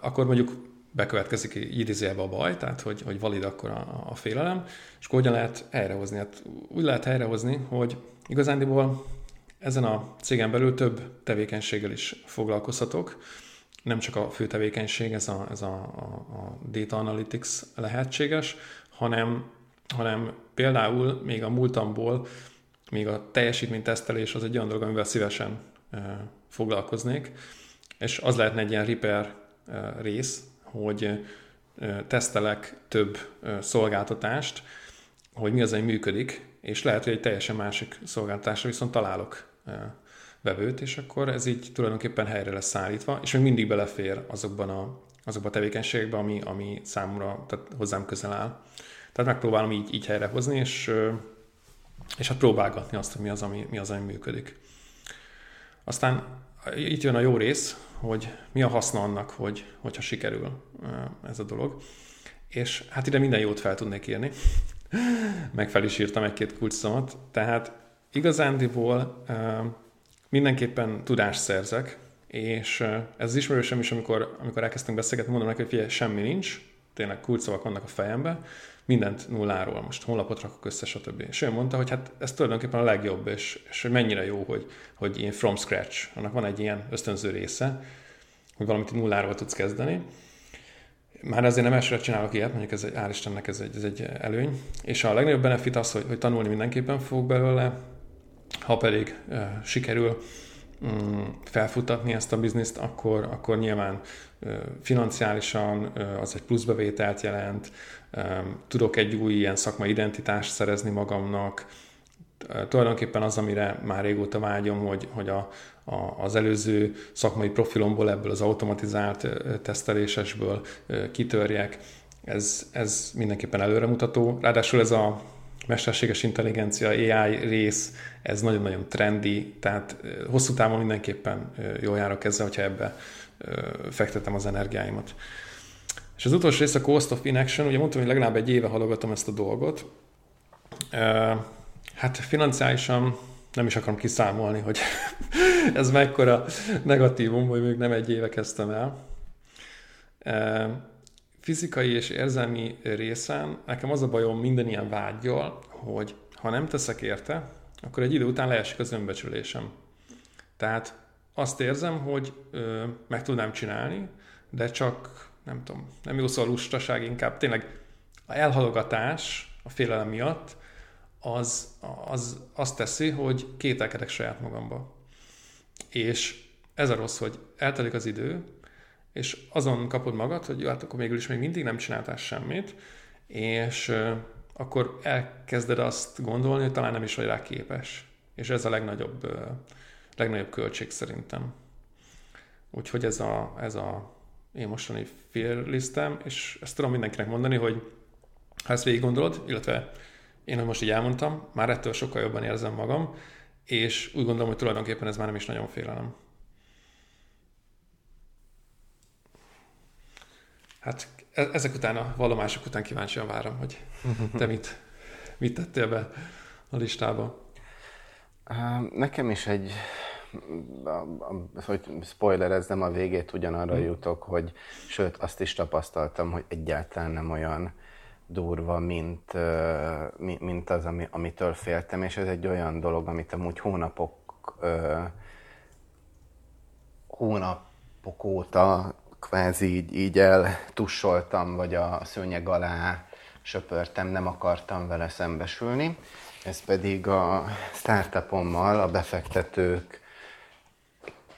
Speaker 1: Akkor mondjuk bekövetkezik idézőjelbe a baj, tehát hogy, hogy valid akkor a, a félelem, és akkor hogyan lehet helyrehozni? Hát úgy lehet helyrehozni, hogy igazándiból ezen a cégen belül több tevékenységgel is foglalkozhatok. Nem csak a fő tevékenység, ez a, ez a, a, a data analytics lehetséges, hanem, hanem például még a múltamból még a teljesítménytesztelés az egy olyan dolog, amivel szívesen e, foglalkoznék, és az lehetne egy ilyen repair e, rész, hogy e, tesztelek több e, szolgáltatást, hogy mi az, ami működik, és lehet, hogy egy teljesen másik szolgáltatásra viszont találok vevőt, és akkor ez így tulajdonképpen helyre lesz szállítva, és még mindig belefér azokban a, azokban a tevékenységekben, ami, ami számomra, tehát hozzám közel áll. Tehát megpróbálom így, így helyrehozni, és, és hát próbálgatni azt, hogy mi az, ami, mi az, ami működik. Aztán itt jön a jó rész, hogy mi a haszna annak, hogy, hogyha sikerül ez a dolog. És hát ide minden jót fel tudnék írni. Meg fel is írtam egy-két kulcsomat. Tehát igazándiból mindenképpen tudást szerzek, és ez az ismerősem is, amikor, amikor elkezdtünk beszélgetni, mondom neki, hogy figyelj, semmi nincs, tényleg kulcsszavak vannak a fejembe, mindent nulláról, most honlapot rakok össze, stb. És ő mondta, hogy hát ez tulajdonképpen a legjobb, és, és hogy mennyire jó, hogy, hogy ilyen from scratch, annak van egy ilyen ösztönző része, hogy valamit nulláról tudsz kezdeni. Már azért nem elsőre csinálok ilyet, mondjuk ez egy, hál' Istennek ez egy, ez egy előny. És a legnagyobb benefit az, hogy, hogy tanulni mindenképpen fogok belőle, ha pedig sikerül um, felfutatni ezt a bizniszt, akkor, akkor nyilván financiálisan az egy pluszbevételt jelent, tudok egy új ilyen szakmai identitást szerezni magamnak, tulajdonképpen az, amire már régóta vágyom, hogy, hogy a, a, az előző szakmai profilomból, ebből az automatizált tesztelésesből kitörjek, ez, ez mindenképpen előremutató. Ráadásul ez a mesterséges intelligencia, AI rész, ez nagyon-nagyon trendi, tehát hosszú távon mindenképpen jól járok ezzel, hogyha ebbe fektetem az energiáimat. És az utolsó rész a Cost of Inaction, ugye mondtam, hogy legalább egy éve halogatom ezt a dolgot. Hát financiálisan nem is akarom kiszámolni, hogy ez mekkora negatívum, hogy még nem egy éve kezdtem el fizikai és érzelmi részen nekem az a bajom minden ilyen vágyjal, hogy ha nem teszek érte, akkor egy idő után leesik az önbecsülésem. Tehát azt érzem, hogy ö, meg tudnám csinálni, de csak nem tudom, nem jó szó a lustaság, inkább tényleg a elhalogatás a félelem miatt, az, az azt teszi, hogy kételkedek saját magamba. És ez a rossz, hogy eltelik az idő, és azon kapod magad, hogy hát akkor végül is még mindig nem csináltál semmit, és akkor elkezded azt gondolni, hogy talán nem is vagy rá képes. És ez a legnagyobb, legnagyobb költség szerintem. Úgyhogy ez a, ez a én mostani féllisztem, és ezt tudom mindenkinek mondani, hogy ha ezt végig gondolod, illetve én, most így elmondtam, már ettől sokkal jobban érzem magam, és úgy gondolom, hogy tulajdonképpen ez már nem is nagyon félelem. Hát e- ezek után, a vallomások után kíváncsian várom, hogy te mit, mit tettél be a listába.
Speaker 2: Nekem is egy, hogy spoilerezzem a végét, ugyanarra hmm. jutok, hogy sőt, azt is tapasztaltam, hogy egyáltalán nem olyan durva, mint, mint az, ami, amitől féltem, és ez egy olyan dolog, amit amúgy hónapok, hónapok óta kvázi így, így eltussoltam, vagy a szőnyeg alá söpörtem, nem akartam vele szembesülni. Ez pedig a startupommal a befektetők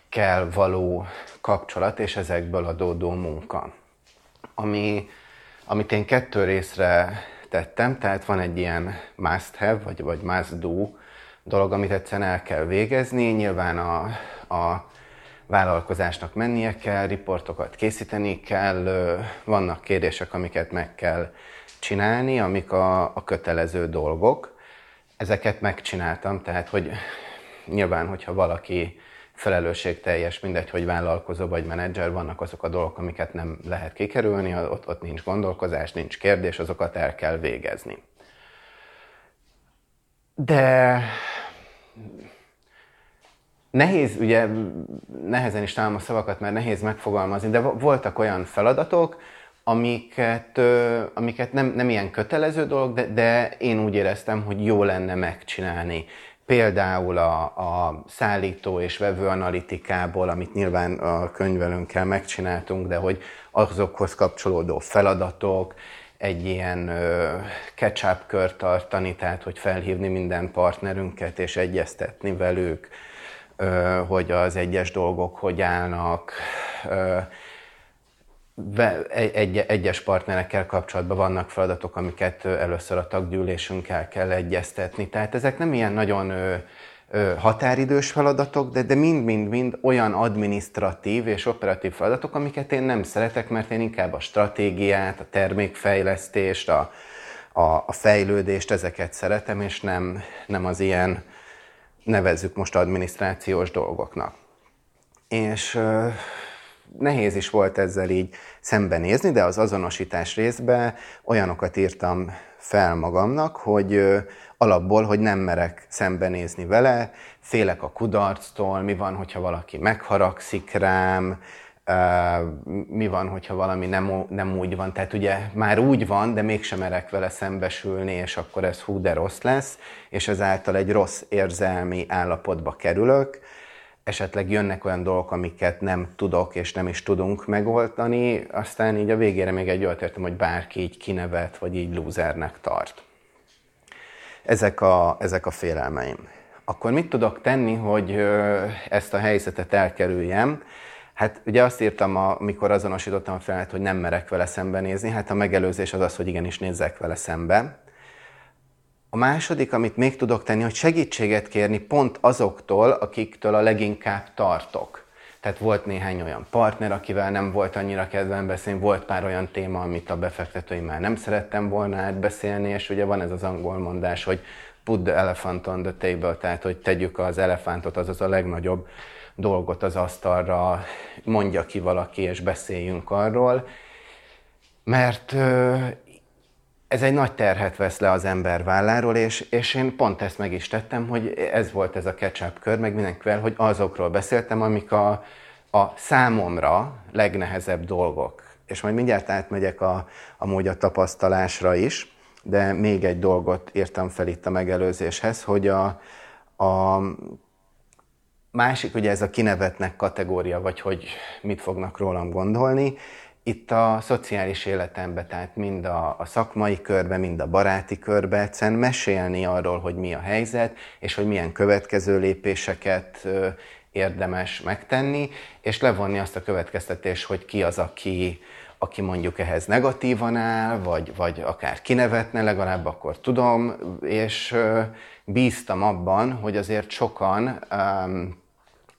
Speaker 2: kell való kapcsolat, és ezekből adódó munka. Ami, amit én kettő részre tettem, tehát van egy ilyen must have, vagy, vagy must do dolog, amit egyszerűen el kell végezni. Nyilván a, a vállalkozásnak mennie kell, riportokat készíteni kell, vannak kérdések, amiket meg kell csinálni, amik a, a kötelező dolgok. Ezeket megcsináltam, tehát hogy nyilván, hogyha valaki felelősségteljes, mindegy, hogy vállalkozó vagy menedzser, vannak azok a dolgok, amiket nem lehet kikerülni, ott, ott nincs gondolkozás, nincs kérdés, azokat el kell végezni. De nehéz, ugye nehezen is találom a szavakat, mert nehéz megfogalmazni, de voltak olyan feladatok, amiket, amiket nem, nem ilyen kötelező dolog, de, de én úgy éreztem, hogy jó lenne megcsinálni. Például a, a szállító és vevő analitikából, amit nyilván a könyvelőnkkel megcsináltunk, de hogy azokhoz kapcsolódó feladatok, egy ilyen catch-up kör tartani, tehát hogy felhívni minden partnerünket és egyeztetni velük, hogy az egyes dolgok hogy állnak, egy, egyes partnerekkel kapcsolatban vannak feladatok, amiket először a taggyűlésünkkel kell egyeztetni. Tehát ezek nem ilyen nagyon határidős feladatok, de, mind-mind-mind olyan administratív és operatív feladatok, amiket én nem szeretek, mert én inkább a stratégiát, a termékfejlesztést, a, a, a fejlődést, ezeket szeretem, és nem, nem az ilyen nevezzük most adminisztrációs dolgoknak. És nehéz is volt ezzel így szembenézni, de az azonosítás részben olyanokat írtam fel magamnak, hogy alapból, hogy nem merek szembenézni vele, félek a kudarctól, mi van, hogyha valaki megharagszik rám, mi van, hogyha valami nem, nem úgy van. Tehát ugye már úgy van, de mégsem merek vele szembesülni, és akkor ez hú, de rossz lesz, és ezáltal egy rossz érzelmi állapotba kerülök. Esetleg jönnek olyan dolgok, amiket nem tudok és nem is tudunk megoldani, aztán így a végére még egy olyat értem, hogy bárki így kinevet, vagy így lúzernek tart. Ezek a, ezek a félelmeim. Akkor mit tudok tenni, hogy ezt a helyzetet elkerüljem? Hát ugye azt írtam, amikor azonosítottam a felemet, hogy nem merek vele szembenézni, hát a megelőzés az az, hogy igenis nézzek vele szembe. A második, amit még tudok tenni, hogy segítséget kérni pont azoktól, akiktől a leginkább tartok. Tehát volt néhány olyan partner, akivel nem volt annyira kedvem beszélni, volt pár olyan téma, amit a befektetőimmel nem szerettem volna átbeszélni, és ugye van ez az angol mondás, hogy put the elephant on the table, tehát hogy tegyük az elefántot, azaz a legnagyobb dolgot az asztalra, mondja ki valaki, és beszéljünk arról, mert ez egy nagy terhet vesz le az ember válláról, és, és én pont ezt meg is tettem, hogy ez volt ez a ketchup kör, meg mindenkivel, hogy azokról beszéltem, amik a, a számomra legnehezebb dolgok. És majd mindjárt átmegyek a, amúgy a tapasztalásra is, de még egy dolgot írtam fel itt a megelőzéshez, hogy a, a Másik ugye ez a kinevetnek kategória, vagy hogy mit fognak rólam gondolni. itt a szociális életembe, tehát mind a, a szakmai körbe, mind a baráti körbe egyszerűen mesélni arról, hogy mi a helyzet, és hogy milyen következő lépéseket érdemes megtenni, és levonni azt a következtetést, hogy ki az, aki, aki mondjuk ehhez negatívan áll, vagy, vagy akár kinevetne, legalább akkor tudom, és bíztam abban, hogy azért sokan um,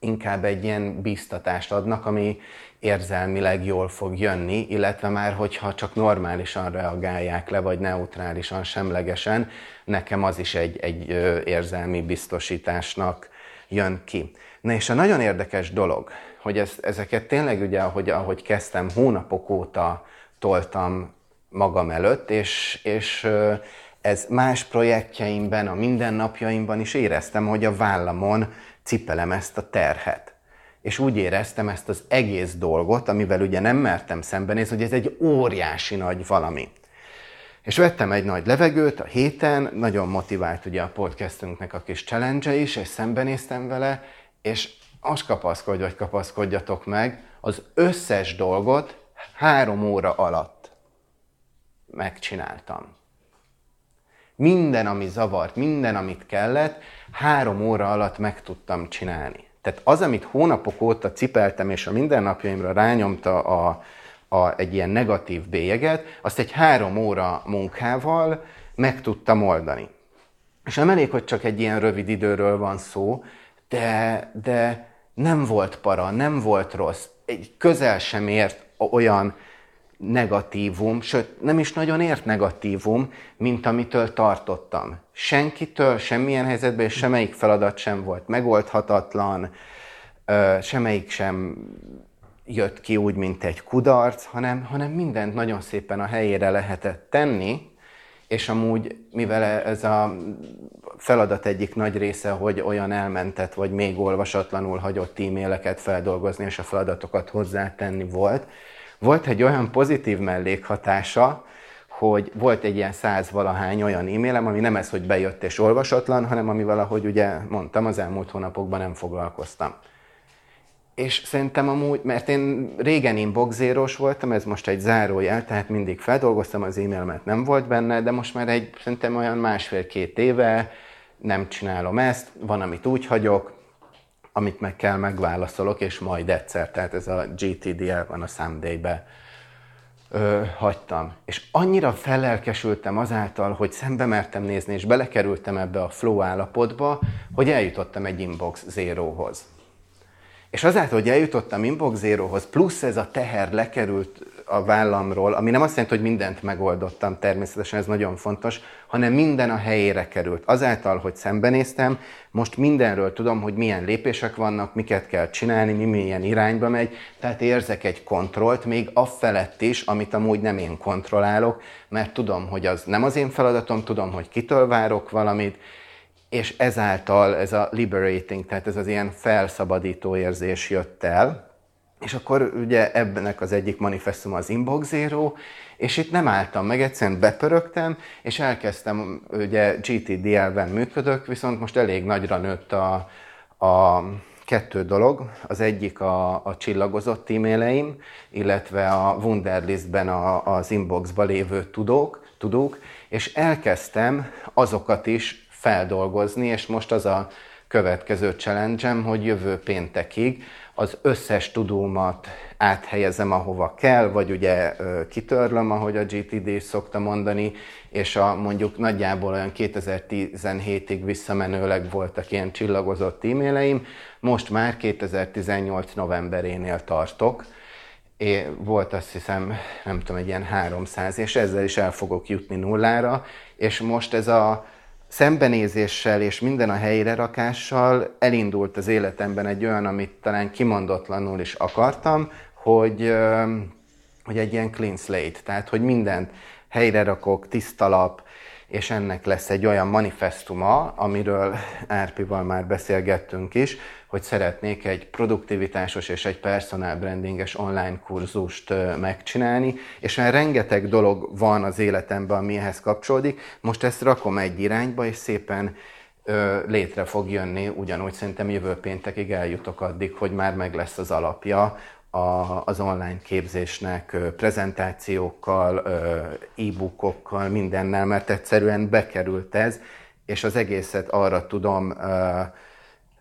Speaker 2: inkább egy ilyen bíztatást adnak, ami érzelmileg jól fog jönni, illetve már hogyha csak normálisan reagálják le, vagy neutrálisan, semlegesen, nekem az is egy, egy érzelmi biztosításnak jön ki. Na és a nagyon érdekes dolog, hogy ez, ezeket tényleg ugye, ahogy, ahogy kezdtem, hónapok óta toltam magam előtt, és, és ez más projektjeimben, a mindennapjaimban is éreztem, hogy a vállamon cipelem ezt a terhet. És úgy éreztem ezt az egész dolgot, amivel ugye nem mertem szembenézni, hogy ez egy óriási nagy valami. És vettem egy nagy levegőt a héten, nagyon motivált ugye a podcastünknek a kis challenge is, és szembenéztem vele, és azt kapaszkodj, vagy kapaszkodjatok meg, az összes dolgot három óra alatt megcsináltam. Minden, ami zavart, minden, amit kellett, három óra alatt meg tudtam csinálni. Tehát az, amit hónapok óta cipeltem, és a mindennapjaimra rányomta a, a, egy ilyen negatív bélyeget, azt egy három óra munkával meg tudtam oldani. És nem elég, hogy csak egy ilyen rövid időről van szó, de, de nem volt para, nem volt rossz, egy közel sem ért olyan negatívum, sőt nem is nagyon ért negatívum, mint amitől tartottam. Senkitől, semmilyen helyzetben, és semmelyik feladat sem volt megoldhatatlan, semmelyik sem jött ki úgy, mint egy kudarc, hanem, hanem mindent nagyon szépen a helyére lehetett tenni, és amúgy, mivel ez a feladat egyik nagy része, hogy olyan elmentett, vagy még olvasatlanul hagyott e-maileket feldolgozni, és a feladatokat hozzátenni volt, volt egy olyan pozitív mellékhatása, hogy volt egy ilyen száz valahány olyan e-mailem, ami nem ez, hogy bejött és olvasatlan, hanem ami valahogy ugye mondtam, az elmúlt hónapokban nem foglalkoztam. És szerintem amúgy, mert én régen inboxéros voltam, ez most egy zárójel, tehát mindig feldolgoztam az e-mailemet, nem volt benne, de most már egy, szerintem olyan másfél-két éve nem csinálom ezt, van, amit úgy hagyok, amit meg kell, megválaszolok, és majd egyszer, tehát ez a GTDL van a someday-be hagytam. És annyira felelkesültem azáltal, hogy szembe mertem nézni, és belekerültem ebbe a flow állapotba, hogy eljutottam egy inbox zéróhoz. És azáltal, hogy eljutottam Inbox Zero-hoz, plusz ez a teher lekerült a vállamról, ami nem azt jelenti, hogy mindent megoldottam, természetesen ez nagyon fontos, hanem minden a helyére került. Azáltal, hogy szembenéztem, most mindenről tudom, hogy milyen lépések vannak, miket kell csinálni, mi milyen irányba megy, tehát érzek egy kontrollt, még a felett is, amit amúgy nem én kontrollálok, mert tudom, hogy az nem az én feladatom, tudom, hogy kitől várok valamit, és ezáltal ez a liberating, tehát ez az ilyen felszabadító érzés jött el, és akkor ugye ebbenek az egyik manifestum az Inbox Zero, és itt nem álltam meg, egyszerűen bepörögtem, és elkezdtem, ugye GTDL-ben működök, viszont most elég nagyra nőtt a, a kettő dolog. Az egyik a, a csillagozott e-maileim, illetve a Wunderlistben a, az inboxba lévő tudók, tudók, és elkezdtem azokat is feldolgozni, és most az a következő challenge hogy jövő péntekig az összes tudómat áthelyezem, ahova kell, vagy ugye kitörlöm, ahogy a GTD is szokta mondani, és a mondjuk nagyjából olyan 2017-ig visszamenőleg voltak ilyen csillagozott e-maileim, most már 2018 novemberénél tartok, É, volt azt hiszem, nem tudom, egy ilyen 300, és ezzel is el fogok jutni nullára, és most ez a szembenézéssel és minden a helyre rakással elindult az életemben egy olyan, amit talán kimondatlanul is akartam, hogy, hogy egy ilyen clean slate, tehát hogy mindent helyre rakok, tiszta lap, és ennek lesz egy olyan manifestuma, amiről Árpival már beszélgettünk is, hogy szeretnék egy produktivitásos és egy personal brandinges online kurzust megcsinálni, és már rengeteg dolog van az életemben, ami ehhez kapcsolódik. Most ezt rakom egy irányba, és szépen létre fog jönni, ugyanúgy szerintem jövő péntekig eljutok addig, hogy már meg lesz az alapja a, az online képzésnek prezentációkkal, e-bookokkal, mindennel, mert egyszerűen bekerült ez, és az egészet arra tudom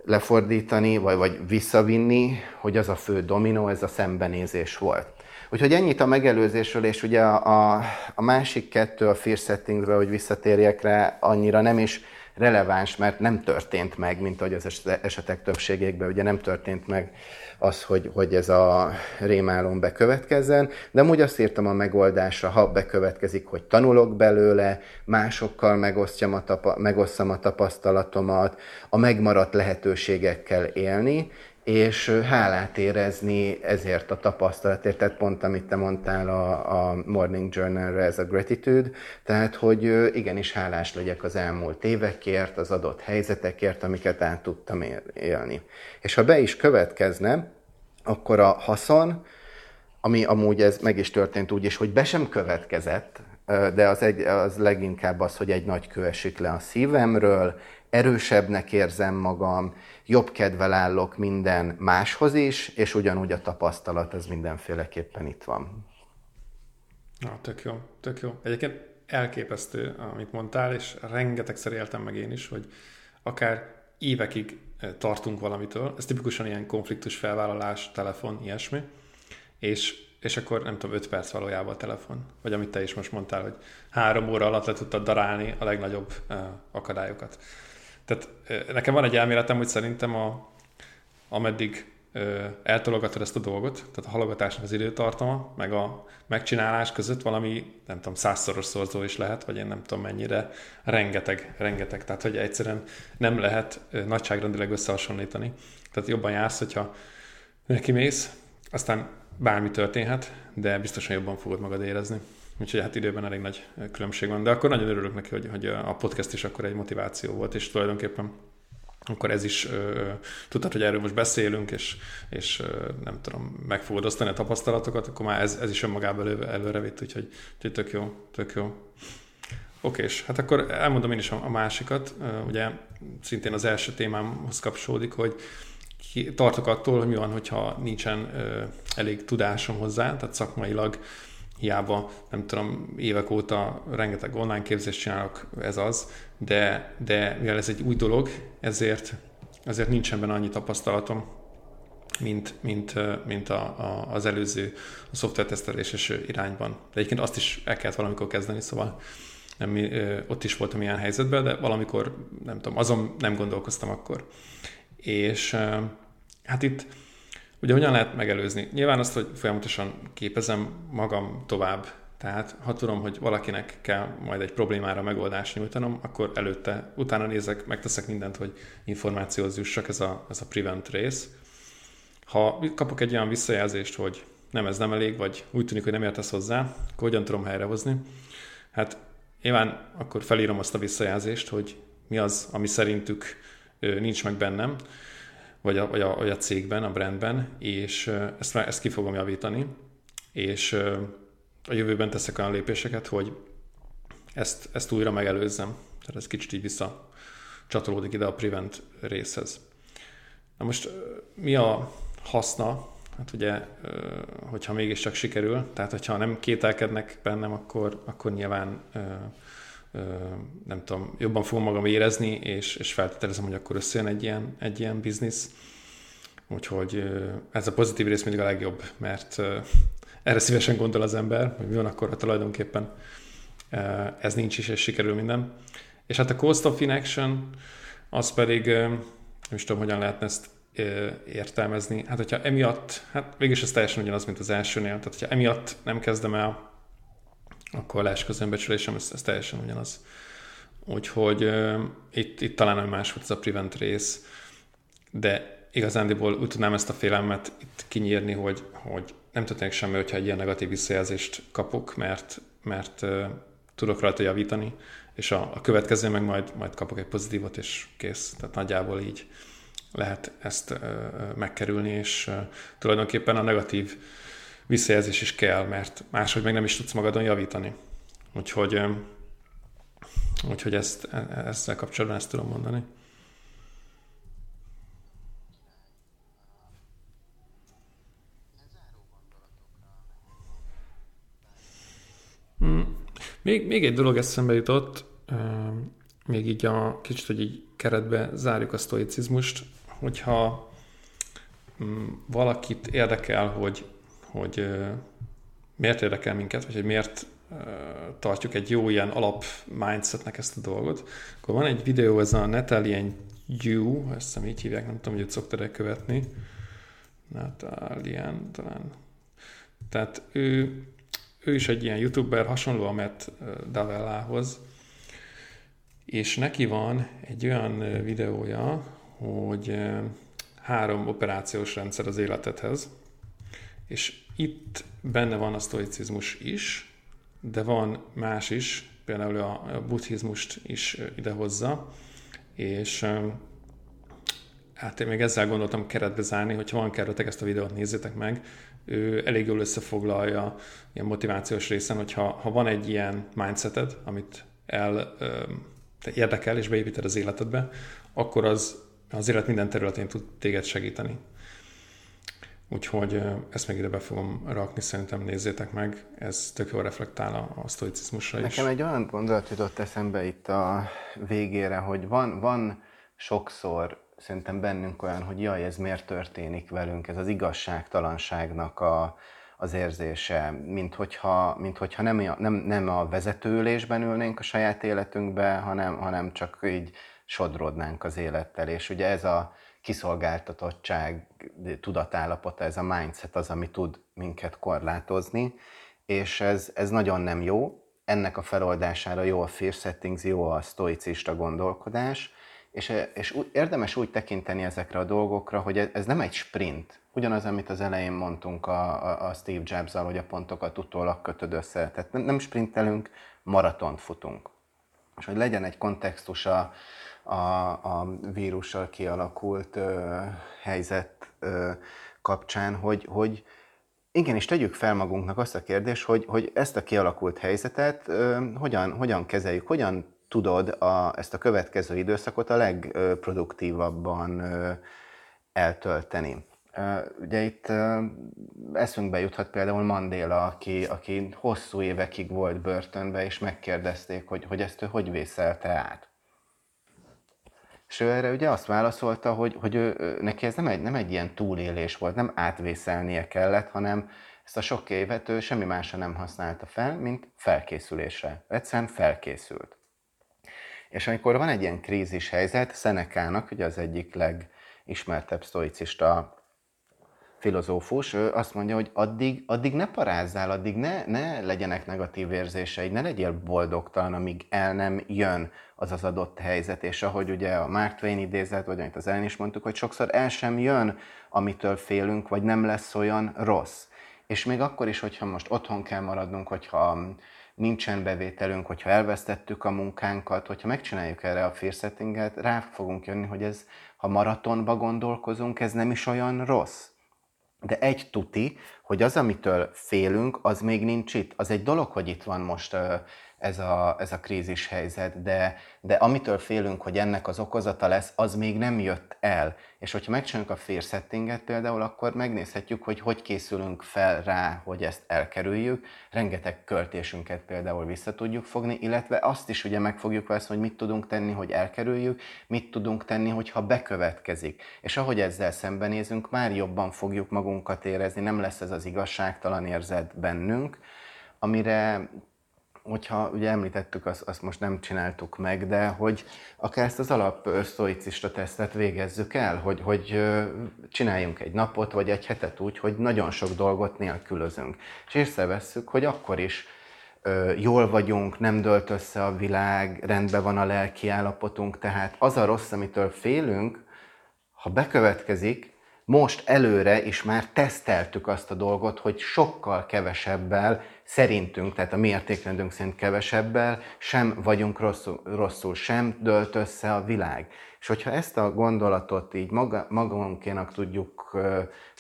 Speaker 2: lefordítani, vagy, vagy visszavinni, hogy az a fő dominó, ez a szembenézés volt. Úgyhogy ennyit a megelőzésről, és ugye a, a, a másik kettő, a fear settingsre, hogy visszatérjek rá, annyira nem is releváns, mert nem történt meg, mint ahogy az esetek többségében ugye nem történt meg az, hogy, hogy ez a rémálom bekövetkezzen, de amúgy azt írtam a megoldásra, ha bekövetkezik, hogy tanulok belőle, másokkal megosztjam a tapa, megosztam a tapasztalatomat, a megmaradt lehetőségekkel élni, és hálát érezni ezért a tapasztalatért, tehát pont amit te mondtál a, a Morning Journal-re, ez a gratitude, tehát hogy igenis hálás legyek az elmúlt évekért, az adott helyzetekért, amiket át tudtam élni. És ha be is következne, akkor a haszon, ami amúgy ez meg is történt úgy is, hogy be sem következett, de az, egy, az leginkább az, hogy egy nagy kő esik le a szívemről, erősebbnek érzem magam, jobb kedvel állok minden máshoz is, és ugyanúgy a tapasztalat az mindenféleképpen itt van.
Speaker 1: Na, tök jó, tök jó. Egyébként elképesztő, amit mondtál, és rengetegszer éltem meg én is, hogy akár évekig tartunk valamitől, ez tipikusan ilyen konfliktus felvállalás, telefon, ilyesmi, és, és akkor nem tudom, 5 perc valójában a telefon, vagy amit te is most mondtál, hogy három óra alatt le tudtad darálni a legnagyobb uh, akadályokat. Tehát nekem van egy elméletem, hogy szerintem a, ameddig eltologatod ezt a dolgot, tehát a halogatásnak az időtartama, meg a megcsinálás között valami, nem tudom, százszoros szorzó is lehet, vagy én nem tudom mennyire, rengeteg, rengeteg. Tehát, hogy egyszerűen nem lehet nagyságrendileg összehasonlítani. Tehát jobban jársz, hogyha neki mész, aztán bármi történhet, de biztosan jobban fogod magad érezni. Úgyhogy hát időben elég nagy különbség van. De akkor nagyon örülök neki, hogy, hogy a podcast is akkor egy motiváció volt, és tulajdonképpen akkor ez is, ö, tudtad, hogy erről most beszélünk, és, és ö, nem tudom, meg fogod osztani a tapasztalatokat, akkor már ez, ez is önmagában elő, előre vitt, úgyhogy, úgyhogy tök jó, tök jó. Oké, és hát akkor elmondom én is a, a másikat. Ugye szintén az első témámhoz kapcsolódik, hogy tartok attól, hogy mi van, hogyha nincsen ö, elég tudásom hozzá, tehát szakmailag hiába, nem tudom, évek óta rengeteg online képzést csinálok, ez az, de, de mivel ez egy új dolog, ezért, ezért nincsen benne annyi tapasztalatom, mint, mint, mint a, a, az előző a szoftverteszteléses irányban. De egyébként azt is el kellett valamikor kezdeni, szóval nem, ott is voltam ilyen helyzetben, de valamikor, nem tudom, azon nem gondolkoztam akkor. És hát itt Ugye hogyan lehet megelőzni? Nyilván azt, hogy folyamatosan képezem magam tovább. Tehát ha tudom, hogy valakinek kell majd egy problémára megoldást nyújtanom, akkor előtte, utána nézek, megteszek mindent, hogy információhoz jussak, ez a, ez a prevent rész. Ha kapok egy olyan visszajelzést, hogy nem, ez nem elég, vagy úgy tűnik, hogy nem értesz hozzá, akkor hogyan tudom helyrehozni? Hát nyilván akkor felírom azt a visszajelzést, hogy mi az, ami szerintük nincs meg bennem, vagy a, vagy a, vagy a cégben, a brandben, és ezt, ezt ki fogom javítani, és a jövőben teszek olyan lépéseket, hogy ezt, ezt újra megelőzzem. Tehát ez kicsit így vissza csatolódik ide a prevent részhez. Na most mi a haszna? Hát ugye, hogyha mégiscsak sikerül, tehát hogyha nem kételkednek bennem, akkor, akkor nyilván nem tudom, jobban fogom magam érezni, és, és feltételezem, hogy akkor összejön egy ilyen, egy ilyen biznisz. Úgyhogy ez a pozitív rész mindig a legjobb, mert erre szívesen gondol az ember, hogy mi van akkor, ha tulajdonképpen ez nincs is, és sikerül minden. És hát a cost of inaction, az pedig, nem is tudom, hogyan lehetne ezt értelmezni. Hát, hogyha emiatt, hát végülis ez teljesen ugyanaz, mint az elsőnél, tehát hogyha emiatt nem kezdem el akkor a közönbecsülésem, ez, ez teljesen ugyanaz. Úgyhogy uh, itt, itt talán nem más volt ez a prevent rész, de igazándiból úgy tudnám ezt a félelmet itt kinyírni, hogy, hogy nem történik semmi, hogyha egy ilyen negatív visszajelzést kapok, mert, mert uh, tudok rajta javítani, és a, a következő meg majd, majd kapok egy pozitívot, és kész. Tehát nagyjából így lehet ezt uh, megkerülni, és uh, tulajdonképpen a negatív visszajelzés is kell, mert máshogy meg nem is tudsz magadon javítani. Úgyhogy, úgyhogy ezt, e, e, ezzel kapcsolatban ezt tudom mondani. Hmm. Még, még egy dolog eszembe jutott, még így a kicsit, hogy így keretbe zárjuk a sztoicizmust, hogyha mm, valakit érdekel, hogy hogy miért érdekel minket, vagy hogy miért tartjuk egy jó ilyen alap mindsetnek ezt a dolgot, akkor van egy videó, ez a Natalian Yu, ezt hiszem így hívják, nem tudom, hogy őt szoktad követni. Natalian talán. Tehát ő, ő is egy ilyen youtuber, hasonló a Matt Davellához, és neki van egy olyan videója, hogy három operációs rendszer az életedhez, és itt benne van a sztoicizmus is, de van más is, például a buddhizmust is idehozza, és hát én még ezzel gondoltam keretbe zárni, hogyha van keretek, ezt a videót nézzétek meg, ő elég jól összefoglalja ilyen motivációs részen, hogyha ha van egy ilyen mindseted, amit el te érdekel és beépíted az életedbe, akkor az az élet minden területén tud téged segíteni. Úgyhogy ezt még ide be fogom rakni, szerintem nézzétek meg, ez tök jól reflektál a, a sztoicizmusra
Speaker 2: is. Nekem egy olyan gondolat jutott eszembe itt a végére, hogy van, van sokszor szerintem bennünk olyan, hogy jaj, ez miért történik velünk, ez az igazságtalanságnak a, az érzése, mint hogyha, mint hogyha nem, nem, nem a vezetőülésben ülnénk a saját életünkbe, hanem, hanem csak így sodrodnánk az élettel. És ugye ez a kiszolgáltatottság tudatállapota, ez a mindset az, ami tud minket korlátozni, és ez, ez nagyon nem jó. Ennek a feloldására jó a fear settings, jó a stoicista gondolkodás, és, és érdemes úgy tekinteni ezekre a dolgokra, hogy ez nem egy sprint. Ugyanaz, amit az elején mondtunk a, a, Steve jobs hogy a pontokat utólag kötöd össze. Tehát nem, nem sprintelünk, maratont futunk. És hogy legyen egy kontextus a, a, a vírussal kialakult ö, helyzet ö, kapcsán, hogy, hogy igenis tegyük fel magunknak azt a kérdést, hogy, hogy ezt a kialakult helyzetet ö, hogyan, hogyan kezeljük, hogyan tudod a, ezt a következő időszakot a legproduktívabban eltölteni. Ugye itt eszünkbe juthat például Mandela, aki, aki hosszú évekig volt börtönbe, és megkérdezték, hogy, hogy ezt ő hogy vészelte át. És ő erre ugye azt válaszolta, hogy, hogy ő, neki ez nem egy, nem egy ilyen túlélés volt, nem átvészelnie kellett, hanem ezt a sok évet ő semmi másra nem használta fel, mint felkészülésre. Egyszerűen felkészült. És amikor van egy ilyen krízis helyzet, Szenekának, ugye az egyik legismertebb sztoicista filozófus, ő azt mondja, hogy addig, addig ne parázzál, addig ne, ne legyenek negatív érzéseid, ne legyél boldogtalan, amíg el nem jön az az adott helyzet. És ahogy ugye a Mark Twain idézet, vagy amit az ellen is mondtuk, hogy sokszor el sem jön, amitől félünk, vagy nem lesz olyan rossz. És még akkor is, hogyha most otthon kell maradnunk, hogyha nincsen bevételünk, hogyha elvesztettük a munkánkat, hogyha megcsináljuk erre a fear settinget, rá fogunk jönni, hogy ez, ha maratonba gondolkozunk, ez nem is olyan rossz. De egy tuti, hogy az, amitől félünk, az még nincs itt. Az egy dolog, hogy itt van most ez a, ez a krízis helyzet, de, de amitől félünk, hogy ennek az okozata lesz, az még nem jött el. És hogyha megcsináljuk a fear settinget például, akkor megnézhetjük, hogy hogy készülünk fel rá, hogy ezt elkerüljük. Rengeteg költésünket például vissza tudjuk fogni, illetve azt is ugye meg fogjuk veszni, hogy mit tudunk tenni, hogy elkerüljük, mit tudunk tenni, hogyha bekövetkezik. És ahogy ezzel szembenézünk, már jobban fogjuk magunkat érezni, nem lesz ez az igazságtalan érzet bennünk, amire hogyha ugye említettük, azt, azt most nem csináltuk meg, de hogy akár ezt az alap sztoicista tesztet végezzük el, hogy, hogy csináljunk egy napot, vagy egy hetet úgy, hogy nagyon sok dolgot nélkülözünk. És észrevesszük, hogy akkor is jól vagyunk, nem dölt össze a világ, rendben van a lelki állapotunk, tehát az a rossz, amitől félünk, ha bekövetkezik, most előre is már teszteltük azt a dolgot, hogy sokkal kevesebbel szerintünk, tehát a mi értékrendünk szerint kevesebbel, sem vagyunk rosszul, rosszul, sem dölt össze a világ. És hogyha ezt a gondolatot így maga, magunkénak tudjuk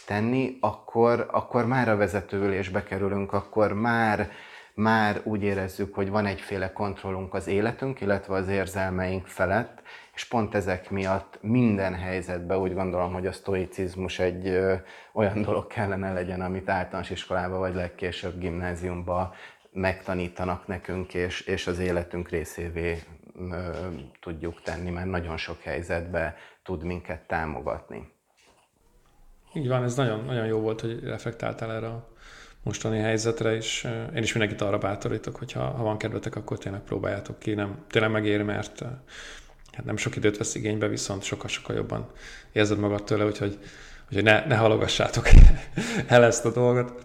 Speaker 2: tenni, akkor, akkor már a vezetőülésbe kerülünk, akkor már, már úgy érezzük, hogy van egyféle kontrollunk az életünk, illetve az érzelmeink felett, és pont ezek miatt minden helyzetben úgy gondolom, hogy a sztoicizmus egy ö, olyan dolog kellene legyen, amit általános iskolában vagy legkésőbb gimnáziumban megtanítanak nekünk, és, és az életünk részévé ö, tudjuk tenni, mert nagyon sok helyzetbe tud minket támogatni.
Speaker 1: Így van, ez nagyon, nagyon jó volt, hogy reflektáltál erre a mostani helyzetre, és én is mindenkit arra bátorítok, hogy ha, ha van kedvetek, akkor tényleg próbáljátok ki. Nem, tényleg megéri, mert hát nem sok időt vesz igénybe, viszont sokkal-sokkal jobban érzed magad tőle, úgyhogy, úgyhogy ne, ne halogassátok el ezt a dolgot.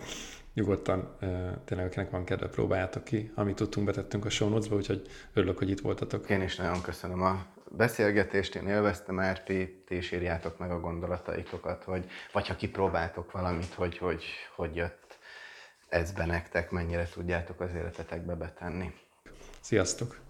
Speaker 1: Nyugodtan tényleg, akinek van kedve, próbáljátok ki. Amit tudtunk, betettünk a show notes-ba, úgyhogy örülök, hogy itt voltatok.
Speaker 2: Én is nagyon köszönöm a beszélgetést, én élveztem, mert ti, ti is írjátok meg a gondolataitokat, hogy, vagy ha kipróbáltok valamit, hogy, hogy, hogy jött ez be nektek, mennyire tudjátok az életetekbe betenni.
Speaker 1: Sziasztok!